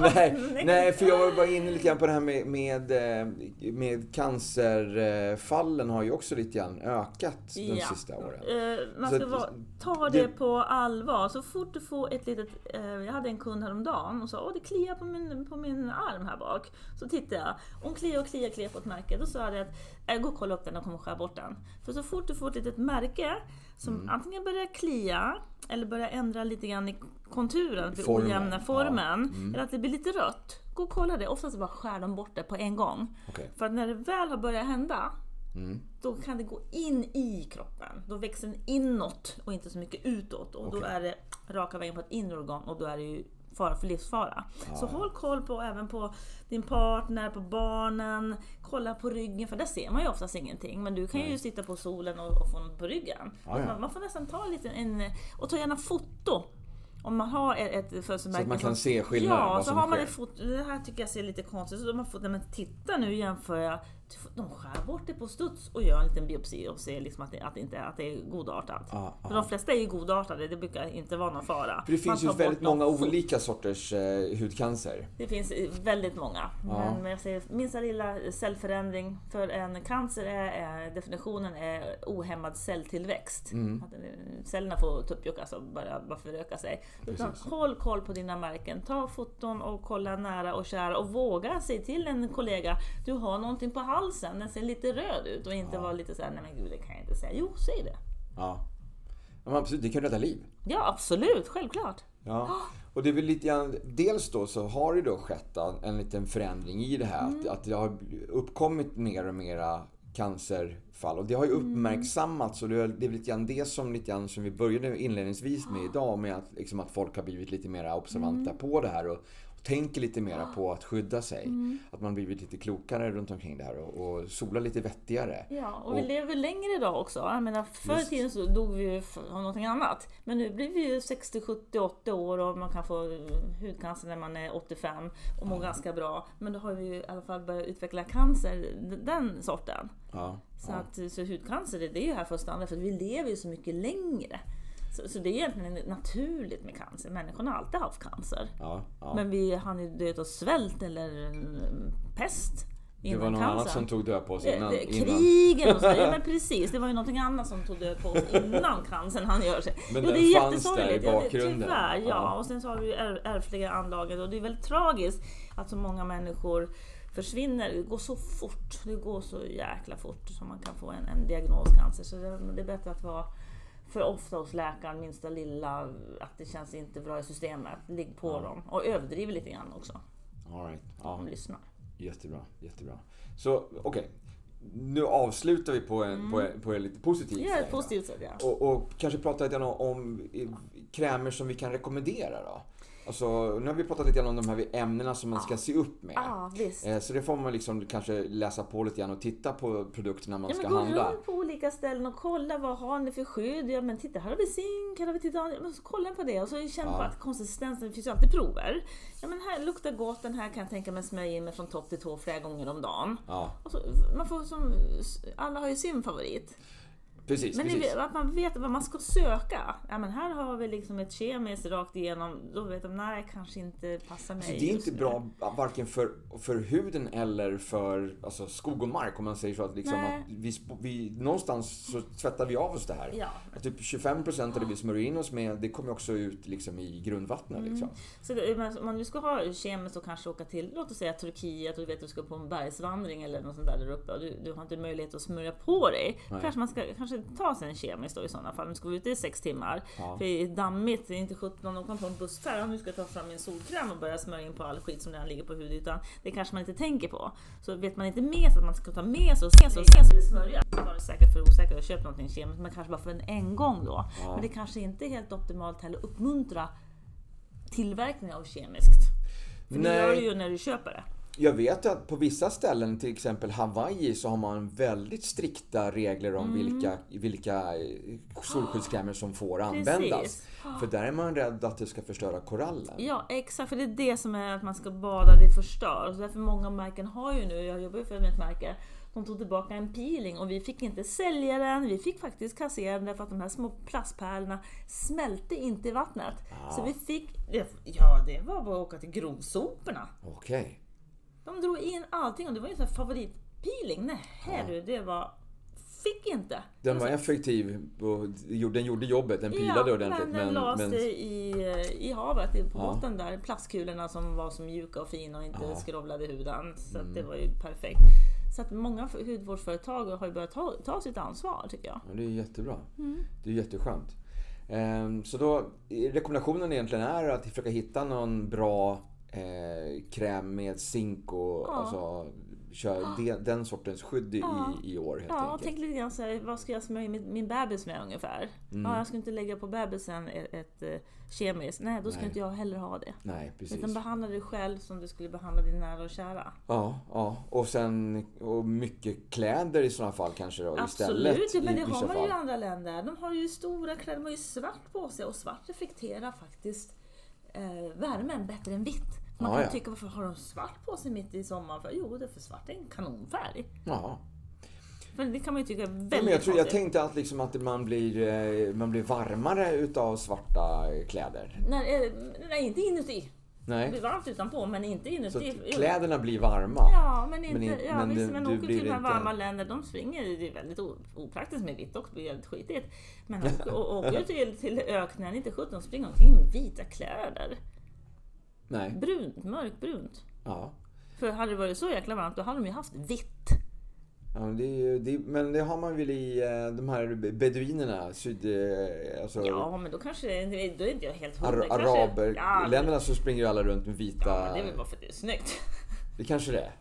nej, nej, för jag var bara inne lite grann på det här med, med, eh, med cancerfallen har ju också lite grann ökat de
Ja.
sista åren.
Eh, man ska
att-
vara, ta
det-
det på allvar. Så fort du får ett litet... Eh, jag hade en kund häromdagen och sa åh det kliar på min, på min arm här bak. Så tittade jag. Hon kliar och kliar, kliar på ett märke. Då sa jag att jag går och kolla upp den och kommer skära bort den. För så fort du får ett litet märke som
Mm.
antingen börjar klia eller börjar ändra lite grann i konturen, den
Formen,
ojämna
ja.
formen.
Mm.
Eller att det blir lite rött. Gå och kolla det. Oftast bara skär de bort det på en gång.
Okej.
För att när det väl har börjat hända
Mm.
då kan det gå in i kroppen. Då växer den inåt och inte så mycket utåt. Och då
Okej.
är det raka vägen på ett inre organ och då är det ju fara för livsfara. Så håll koll på även på din partner, på barnen. Kolla på ryggen, för där ser man ju oftast ingenting. Men du kan ju sitta på solen och, och få något på ryggen.
Ja, ja.
Man, man får nästan ta en liten, en, och ta gärna foto. Om man har ett, ett födelsemärke.
Så att man kan
som-
se skillnaden,
Ja, så har man
sker.
ett foto. Det här tycker jag ser lite konstigt ut. Så man får, nej, men titta nu jämför jag. De skär bort det på studs och gör en liten biopsi och ser liksom att, det, att, det inte, att det är godartat.
Ja,
För
ja.
de flesta är ju godartade, det brukar inte vara någon fara.
För det finns ju väldigt
dem
många
fort.
olika sorters eh, hudcancer.
Det finns eh, väldigt många.
Ja.
Men, jag säger minsta lilla cellförändring. För en cancer är, är definitionen är ohämmad celltillväxt.
Mm.
Att, eh, cellerna får tuppjuckas och börja bara föröka sig. Utan håll koll på dina märken. Ta foton och kolla nära och kära. Och våga säga till en kollega, du har någonting på halsen, den ser lite röd ut. Och inte vara lite såhär, nej men gud det kan jag inte säga. Jo, säg det.
Ja. ja absolut, det kan rädda liv.
Ja, absolut, självklart.
Ja. Och det är väl lite grann, dels då så har det då skett en, en liten förändring i det här.
Mm.
Att, att det har uppkommit mer och mera cancerfall. Och det har ju
Mm.
uppmärksammats och det är, lite grann det som, lite grann som vi började inledningsvis med idag. Med att, liksom att folk har blivit lite mer observanta
Mm.
på det här. Och tänker lite mera på att skydda sig. Att man blivit lite klokare runt omkring det här och, och solar lite vettigare.
Ja, och vi
Och-
lever längre idag också. Jag menar, förr i tiden så dog vi ju av någonting annat. Men nu blir vi ju 60, 70, 80 år och man kan få eh, hudcancer när man är 85 och mår ganska bra. Men då har vi ju i alla fall börjat utveckla cancer, den sorten.
Ja,
Så,
ja.
att, så hudcancer det är ju här för att stanna för vi lever ju så mycket längre. Så, så det är egentligen naturligt med cancer. Människorna har alltid haft cancer.
ja, ja.
Men vi hann ju dö av svält eller pest
det
innan
var någon
cancer.
annat som tog död på oss
Eh,
innan.
eh,
innan.
Krigen och så. Ja men <laughs> precis, det var ju någonting annat som tog död på oss innan cancern han gör sig.
Men
jo,
den
det är
fanns där i
jättesorgligt. Ja, det-
bakgrunden.
Tyvärr, ja.
Ja.
Och sen så har vi ju är, ärftliga anlaget och det är väldigt tragiskt att så många människor försvinner. Det går så fort. Det går så jäkla fort som man kan få en, en diagnos cancer. Så det, det är bättre att vara för ofta hos läkaren, minsta lilla, att det känns inte bra i systemet. Ligg på
Ja.
dem. Och överdriv lite grann också.
All right. ja.
De lyssnar.
Jättebra, jättebra. Så okej, nu avslutar vi på en, på en, på en lite positiv
Ja,
då.
positivt sätt ja.
Och, och kanske prata lite om, om eh, krämer som vi kan rekommendera då. Alltså, nu har vi pratat lite grann om de här ämnena som man ska se upp med.
Ja, visst.
Eh, Så det får man liksom kanske läsa på lite grann och titta på produkterna man
Ja,
ska
men gå
handla.
runt på olika ställen och kolla vad har ni för skydd. Ja, men titta här har vi zink, här har vi titan. Ja, men så kolla på det och så känn på
Ja.
att konsistensen, det finns ju alltid prover. Ja men här luktar gott, den här kan jag tänka mig smörja in mig från topp till tå flera gånger om dagen.
Ja,
Och så, man får som, alla har ju sin favorit.
Precis.
Men
precis.
att man vet vad man ska söka. Ja men här har vi liksom ett kemiskt rakt igenom. Då vet de, nej kanske inte passar mig
Så det är inte
nu.
bra varken för, för huden eller för alltså, skog och mark om man säger så. Att, liksom,
Nej.
att vi, vi, någonstans så tvättar vi av oss det här.
Ja.
Att Typ 25% av det vi smörjer in oss med, det kommer också ut liksom, i grundvattnet.
Mm.
Liksom.
Så det, om du ska ha kemiskt och kanske åka till, låt oss säga Turkiet och du vet att du ska på en bergsvandring eller något sånt där, där uppe och du, du har inte möjlighet att smörja på dig.
Nej.
Kanske man ska kanske ta sig en kemiskt då i sådana fall. Nu ska vi ute i sex timmar.
Ja.
För det är dammigt, det är inte 17 åka på en bussfärd om du ska ta fram en solkräm och börja smörja in på all skit som redan ligger på hudytan. Det kanske man inte tänker på. Så vet man inte med sig att man ska ta med sig och sen så, sen så smörja. Var det säkert för osäker och köp någonting kemiskt, men kanske bara för en, en gång då.
Ja.
Men det kanske inte är helt optimalt heller att uppmuntra tillverkning av kemiskt. För det
Nej.
gör du ju när du köper det.
Jag vet att på vissa ställen, till exempel Hawaii, så har man väldigt strikta regler om
Mm.
vilka, vilka eh, solskyddskrämer som får användas.
Precis.
För där är man rädd att det ska förstöra korallen.
Ja exakt, för det är det som är att man ska bada, det förstör. Så därför många märken har ju nu, jag jobbar ju för ett märke, de tog tillbaka en peeling och vi fick inte sälja den, vi fick faktiskt kassera den därför att de här små plastpärlorna smälte inte i vattnet. Så vi fick, ja det var bara att åka till grovsoporna.
Okej.
De drog in allting och det var ju här favoritpeeling. Nej du, det var, fick inte.
Den var effektiv och den gjorde jobbet, den pilade ordentligt.
men den
Men, men,
i, i havet på
Ja.
botten där. Plastkulorna som var så mjuka och fina och inte
Ja. Mm.
skrovlade huden. Så att det var ju perfekt. Så att många hudvårdsföretag har ju börjat ta, ta sitt ansvar tycker jag.
Ja, det är jättebra.
Mm.
Det är jätteskönt. Ehm, Så då, rekommendationen egentligen är att försöka hitta någon bra eh, kräm med zink och
Ja.
alltså, köra <gasps> de, den sortens skydd i,
Ja.
i år helt
Ja,
enkelt.
tänk lite grann så här, vad ska jag smörja min, min bebis med ungefär?
Mm.
Ja, jag ska inte lägga på bebisen ett, ett, eh, kemiskt. Nej, då ska
Nej.
inte jag heller ha det.
Nej, precis.
Utan behandla dig själv som du skulle behandla din nära och kära.
Ja, ja. Och sen och mycket kläder i sådana fall kanske då istället.
Absolut, ja, men det har man ju i andra länder. De har ju stora kläder, de har ju svart på sig och svart reflekterar faktiskt eh, värmen bättre än vitt. Man kan
ja.
tycka, varför har de svart på sig mitt i sommaren? För? Jo, det är för svart är en kanonfärg.
Ja.
För det kan man ju tycka är väldigt
Ja, men jag, tror, jag tänkte att, liksom att man, blir, eh, man blir varmare utav svarta kläder.
Nej, eh, nej, inte inuti. Det
Nej.
blir varmt utanpå, men inte
Så
inuti.
att kläderna blir varma.
Ja, men inte,
Men in-
ja,
men
visst,
du-
men
du
åker till de här
inte-
varma länder, de springer, det är väldigt opraktiskt med vitt också, det blir väldigt skitigt. Men åker, och, <laughs> åker till, till öknen, inte 17, springer omkring med vita kläder.
Nej.
Brunt, mörkbrunt.
Ja.
För hade det varit så jäkla varmt, då hade de ju haft vitt.
Ja, men, det är, det, men det har man väl i eh, de här beduinerna, syd... eh, Alltså,
Ja, men då kanske det, då är inte jag helt
ar,
hundra. Kanske-
araberländerna så springer ju alla runt med vita...
Ja, det är väl bara för att det är snyggt.
Det kanske det är.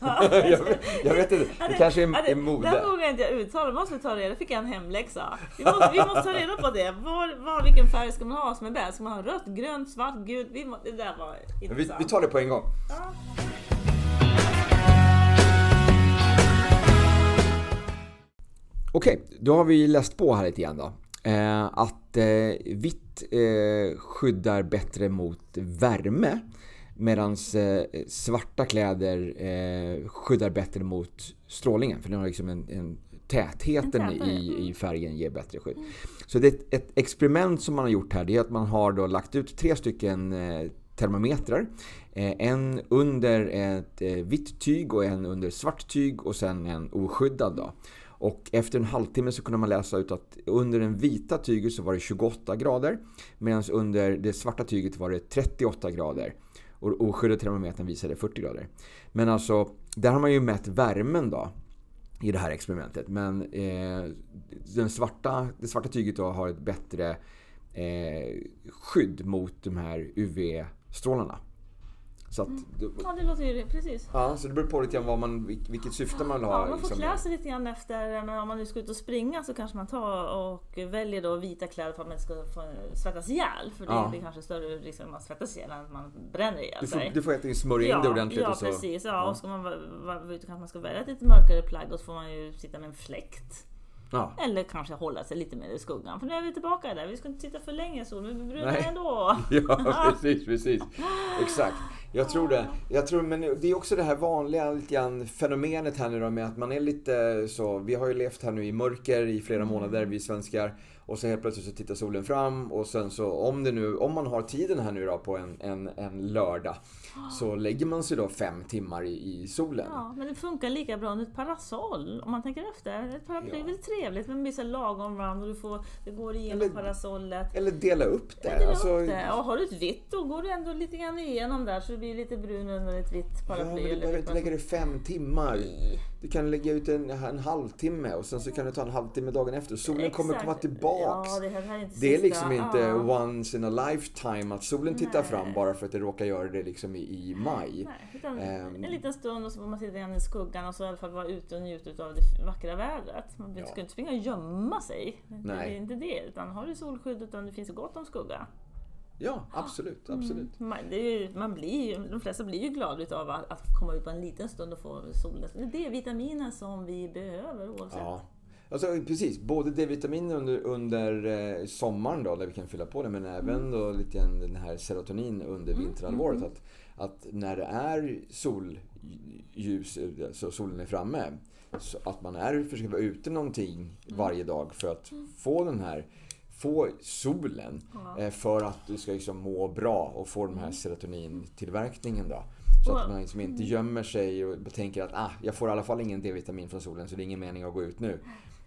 <laughs> jag, vet- jag vet inte, det kanske är,
Ja,
är
det,
mode.
det vågar inte jag uttala, det måste vi ta reda på. fick jag en hemläxa. Vi måste, vi måste ta reda på det. Var, var, vilken färg ska man ha som är bäst? Ska man ha rött, grönt, svart, gult? Vi, må- det där var
Men vi,
intressant.
vi tar det på en gång.
Ja.
Okej, då har vi läst på här lite grann då. Eh, att eh, vitt eh, skyddar bättre mot värme medan eh, svarta kläder eh, skyddar bättre mot strålningen. För den har liksom en, en tätheten
En tätare,
i, i färgen ger bättre skydd. Så det är ett, ett experiment som man har gjort här. Det är att man har då lagt ut tre stycken eh, termometrar. En under ett vitt tyg och en under svart tyg och sen en oskyddad. Då. Och efter en halvtimme så kunde man läsa ut att under den vita tyget så var det 28 grader medan under det svarta tyget var det 38 grader. Och oskyddade termometern visade 40 grader. Men alltså, där har man ju mätt värmen då i det här experimentet. Men eh, den svarta, det svarta tyget då har ett bättre eh, skydd mot de här UV-strålarna. Så att,
Ja, det låter ju precis.
ja, så det beror på lite grann vad man, vil- vilket syfte man vill ha.
Ja, man får
liksom.
klä sig lite grann efter, men om man nu ska ut och springa så kanske man tar och väljer då vita kläder för att man inte ska få svettas ihjäl. För det
Ja.
blir kanske större risk att man svettas ihjäl än att man bränner ihjäl
Du får,
sig.
du får helt enkelt smörja in det ordentligt
ja
och så...
precis. Ja,
ja.
Och ska man vara ute kanske man ska välja ett lite mörkare plagg och så får man ju sitta med en fläkt.
Ja.
Eller kanske hålla sig lite mer i skuggan. För nu är vi tillbaka där. Vi ska inte titta för länge solen, men vi brukar
Nej.
ändå. <laughs>
Ja, <laughs> precis, precis. Exakt. Jag tror det. Jag tror, men det är också det här vanliga lite grann fenomenet här nu då med att man är lite så, vi har ju levt här nu i mörker i flera månader, vi svenskar. Och så helt plötsligt så tittar solen fram och sen så om det nu, om man har tiden här nu då på en, en, en lördag. Så lägger man sig då fem timmar i, i solen.
Ja, men det funkar lika bra under ett parasoll om man tänker efter. Ett paraply
Ja.
är väl trevligt men det blir så lagom varmt och du får, det går igenom
Eller-
parasollet.
Eller dela upp det.
Dela
alltså,
upp det. Och har du ett vitt då går du ändå lite grann igenom där så det blir lite brun under ett vitt
Ja,
paraply.
men du behöver inte lägga det fem timmar.
Nej.
Du kan lägga ut en, en halvtimme och sen så kan du ta en halvtimme dagen efter. Solen kommer
Exakt.
komma tillbaks.
Ja, det här är
Det är liksom inte
Ja.
once in a lifetime att solen tittar
Nej.
fram bara för att det råkar göra det liksom i, i maj.
Nej, utan
Ehm.
en liten stund och så får man sitta igen i skuggan och så i alla fall vara ute och njuta av det vackra vädret. Man
Ja.
ska inte springa och gömma sig. Det
Nej.
är inte det. Utan har du solskydd utan det finns gott om skugga.
Ja, absolut, absolut.
Man, det är ju, man blir ju, de flesta blir ju glada utav att, att komma ut på en liten stund och få solen. Det är D-vitaminen som vi behöver oavsett.
Ja. Alltså precis, både D-vitamin under, under eh, sommaren då, där vi kan fylla på det, men även då lite grann den här serotonin under vinterhalvåret. Att, att när det är solljus ute, så solen är framme, så att man är, försöker vara ute någonting varje dag för att få den här få solen
Ja.
eh, för att du ska liksom må bra och få den här serotonintillverkningen då. Så att man liksom inte gömmer sig och tänker att ah, jag får i alla fall ingen D-vitamin från solen så det är ingen mening att gå ut nu.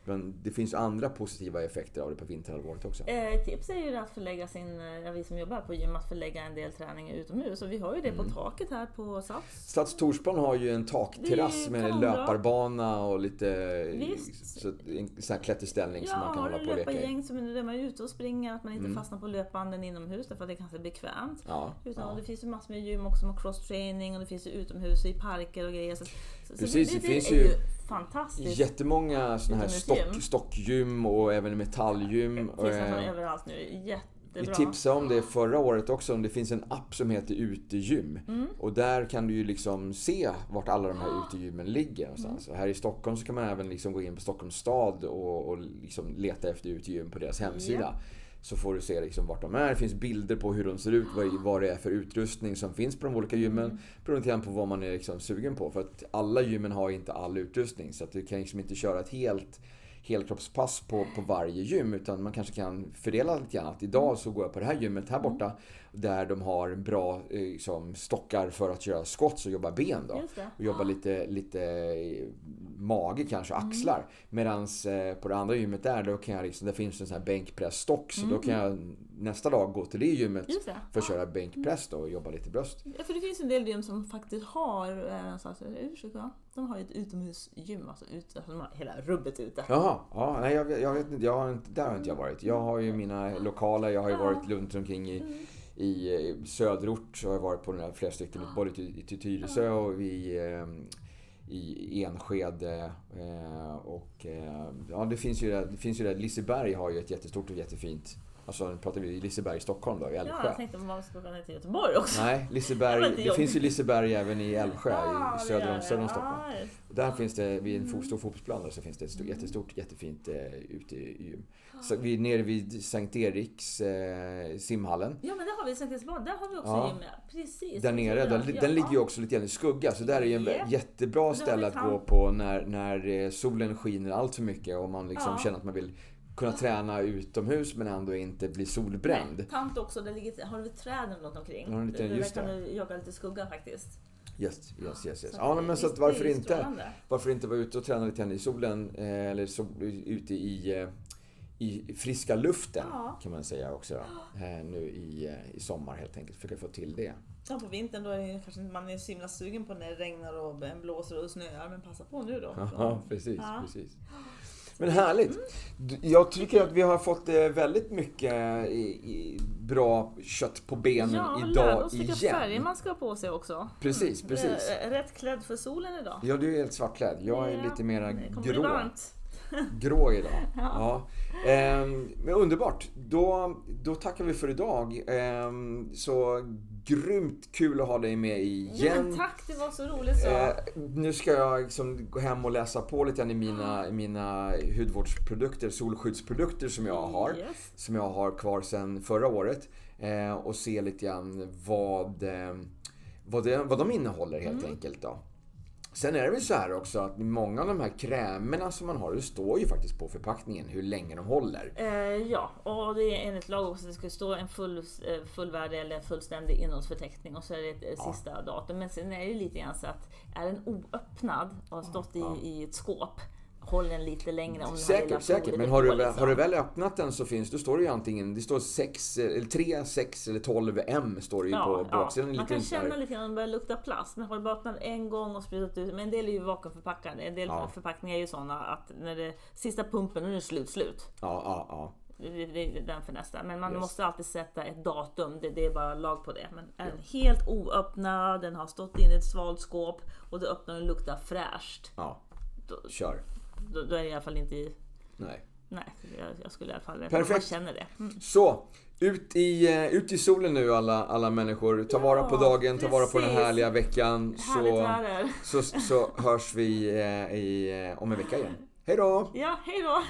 Men det finns andra positiva effekter av det på vinterhalvåret också.
Eh, Ett tips är ju att förlägga sin, eh, ja, vi som jobbar på gym, att förlägga en del träning utomhus. Och vi har ju det
Mm.
på taket här på Sats.
Stads Torsplan har ju en takterrass med
kanonbra.
löparbana och lite
Visst.
så, en sån här klätterställning som man
Ja,
kan
har
hålla
du
på och leka i.
löpargäng som är där man är ute och springer, att man inte
Mm.
fastnar på löpbanden inomhus därför att det är ganska bekvämt.
Ja,
Utan,
ja.
det finns ju massor med gym också med cross-training och det finns ju utomhus i parker och grejer. Så, så
Precis,
det,
det
det,
finns ju
ju.
Jättemånga såna här stock, stockgym och även metallgym.
Det finns nästan
Eh,
överallt nu.
Vi
Jättebra.
tipsade om det förra året också. om Det finns en app som heter Utegym.
Mm.
Och där kan du ju liksom se vart alla de här utegymmen ligger någonstans.
Mm.
Här i Stockholm så kan man även liksom gå in på Stockholms stad och, och liksom leta efter utegym på deras hemsida. Så får du se liksom vart de är. Det finns bilder på hur de ser ut, vad, vad det är för utrustning som finns på de olika gymmen.
Mm.
Beroende lite grann på vad man är liksom sugen på. För att alla gymmen har inte all utrustning. Så att du kan liksom inte köra ett helt helkroppspass på, på varje gym utan man kanske kan fördela lite grann. Att idag så går jag på det här gymmet här borta där de har bra eh, liksom, stockar för att göra squats och jobba ben då.
Det.
Och jobba lite, lite eh, mage kanske, axlar. Medans eh, på det andra gymmet där, då kan jag liksom, där finns en sån här bänkpressstock. Så då kan jag nästa dag gå till det gymmet
det.
för att köra bänkpress då och jobba lite bröst.
Ja, för det finns en del gym som faktiskt har, så att, ursäkta, de har ju ett utomhusgym, alltså, ut, alltså de har hela rubbet ute.
Jaha, ja, nej, jag, jag vet inte, jag har inte, där har inte jag varit. Jag har ju mina lokala, jag har ju varit runt omkring i, i eh, söderort så har jag varit på några flera stycken, både i, i Tyresö och i, eh, i Enskede. eh, Och eh, ja, det finns ju det, det finns ju det, Liseberg har ju ett jättestort och jättefint, alltså nu pratar vi Liseberg i Stockholm då, i
Ja,
Älvsjö.
jag tänkte man ska åka ner till Göteborg också.
Nej, <laughs>
Det
Liseberg, det
jobbigt.
finns ju Liseberg även i Älvsjö,
Ja,
i
det
söder om,
det.
söder om Stockholm.
Ja, just
Där finns det, vid en fo- stor fotbollsplan där, så finns det ett stort, jättestort, jättefint eh, ute i gym. Så vi är nere vid Sankt Eriks eh, simhallen.
Ja men där har vi Sankt Eriksborg, där har vi också
Ja.
gym. ja. Precis.
Där nere, den,
Ja.
den ligger ju också lite grann i skugga så där är ju en
Japp.
jättebra ställe att gå på när, när eh, solen skiner allt för mycket och man liksom
Ja.
känner att man vill kunna träna utomhus men ändå inte bli solbränd.
Nej, tant också, där ligger, har du träden runt omkring?
Ja, en liten-
där kan
det.
du jaga lite skugga faktiskt.
Yes, yes, yes. yes.
Så
Ja,
det-
men så varför
det
inte? Varför inte vara ute och träna lite grann i solen eh, eller så, ute i, eh, i friska luften
Ja.
kan man säga också. Eh, nu i, eh, i sommar helt enkelt. Försöka få till det.
Ja, på vintern då är det kanske man är så himla sugen på när det regnar och blåser och snöar, men passa på nu då.
Ja, precis,
Ja.
precis. Men härligt. Jag tycker att vi har fått eh, väldigt mycket i, bra kött på benen
Ja,
idag
oss vilka
igen.
färger man ska ha på sig också.
Precis, precis.
Eh, Rätt klädd för solen idag.
Ja, du är helt svartklädd. Jag är
Ja,
lite mera grå.
varmt. <laughs>
Grå idag. Ja. Ehm, men underbart. Då, då tackar vi för idag. Ehm, så grymt kul att ha dig med
Ja,
igen.
men tack, det var så roligt så.
Eh, nu ska jag liksom gå hem och läsa på lite grann i mina, mina hudvårdsprodukter, solskyddsprodukter som jag har.
Yes.
Som jag har kvar sedan förra året. Eh, och se lite grann vad, eh, vad, det, vad de innehåller helt
Mm.
enkelt. Då. Sen är det väl så här också att många av de här krämerna som man har, det står ju faktiskt på förpackningen hur länge de håller.
Eh, ja, och det är enligt lag också att det ska stå en full, eh, fullvärdig eller fullständig innehållsförteckning och så är det ett eh, sista datum. Men sen är det ju lite grann så att är den oöppnad och har stått i, i ett skåp, håller den lite längre om
Säkert, säkert. Men
på,
har du, väl-
liksom.
har du väl öppnat den så finns det står det ju antingen, det står 6, eller 3, 6 eller 12 M står det ju på baksidan. en
Man kan känna lite grann börjar lukta plast. Men har du bara öppnat en gång och sprutat ut. Men en del är ju vakuumförpackade. En del
Ja.
förpackningar är ju sådana att när det sista pumpen, nu är det slut, slut.
Ja, ja, ja.
Det är den för nästa. Men man
Yes.
måste alltid sätta ett datum. Det, det är bara lag på det. Men är den helt oöppnad, den har stått inne i ett svalt skåp och det öppnar och luktar fräscht.
ja.
Då,
Kör.
Då, då är det i alla fall inte i...
Nej.
Nej, jag, jag skulle i alla fall...
Perfekt.
Man känner det. Mm.
Så, ut i, eh, ut i solen nu alla, alla människor. Ta vara på
Ja,
dagen, ta vara på den härliga veckan.
Härligt
Så, så, så hörs vi eh, i, eh, om en vecka igen. Hej då!
Ja, hej då!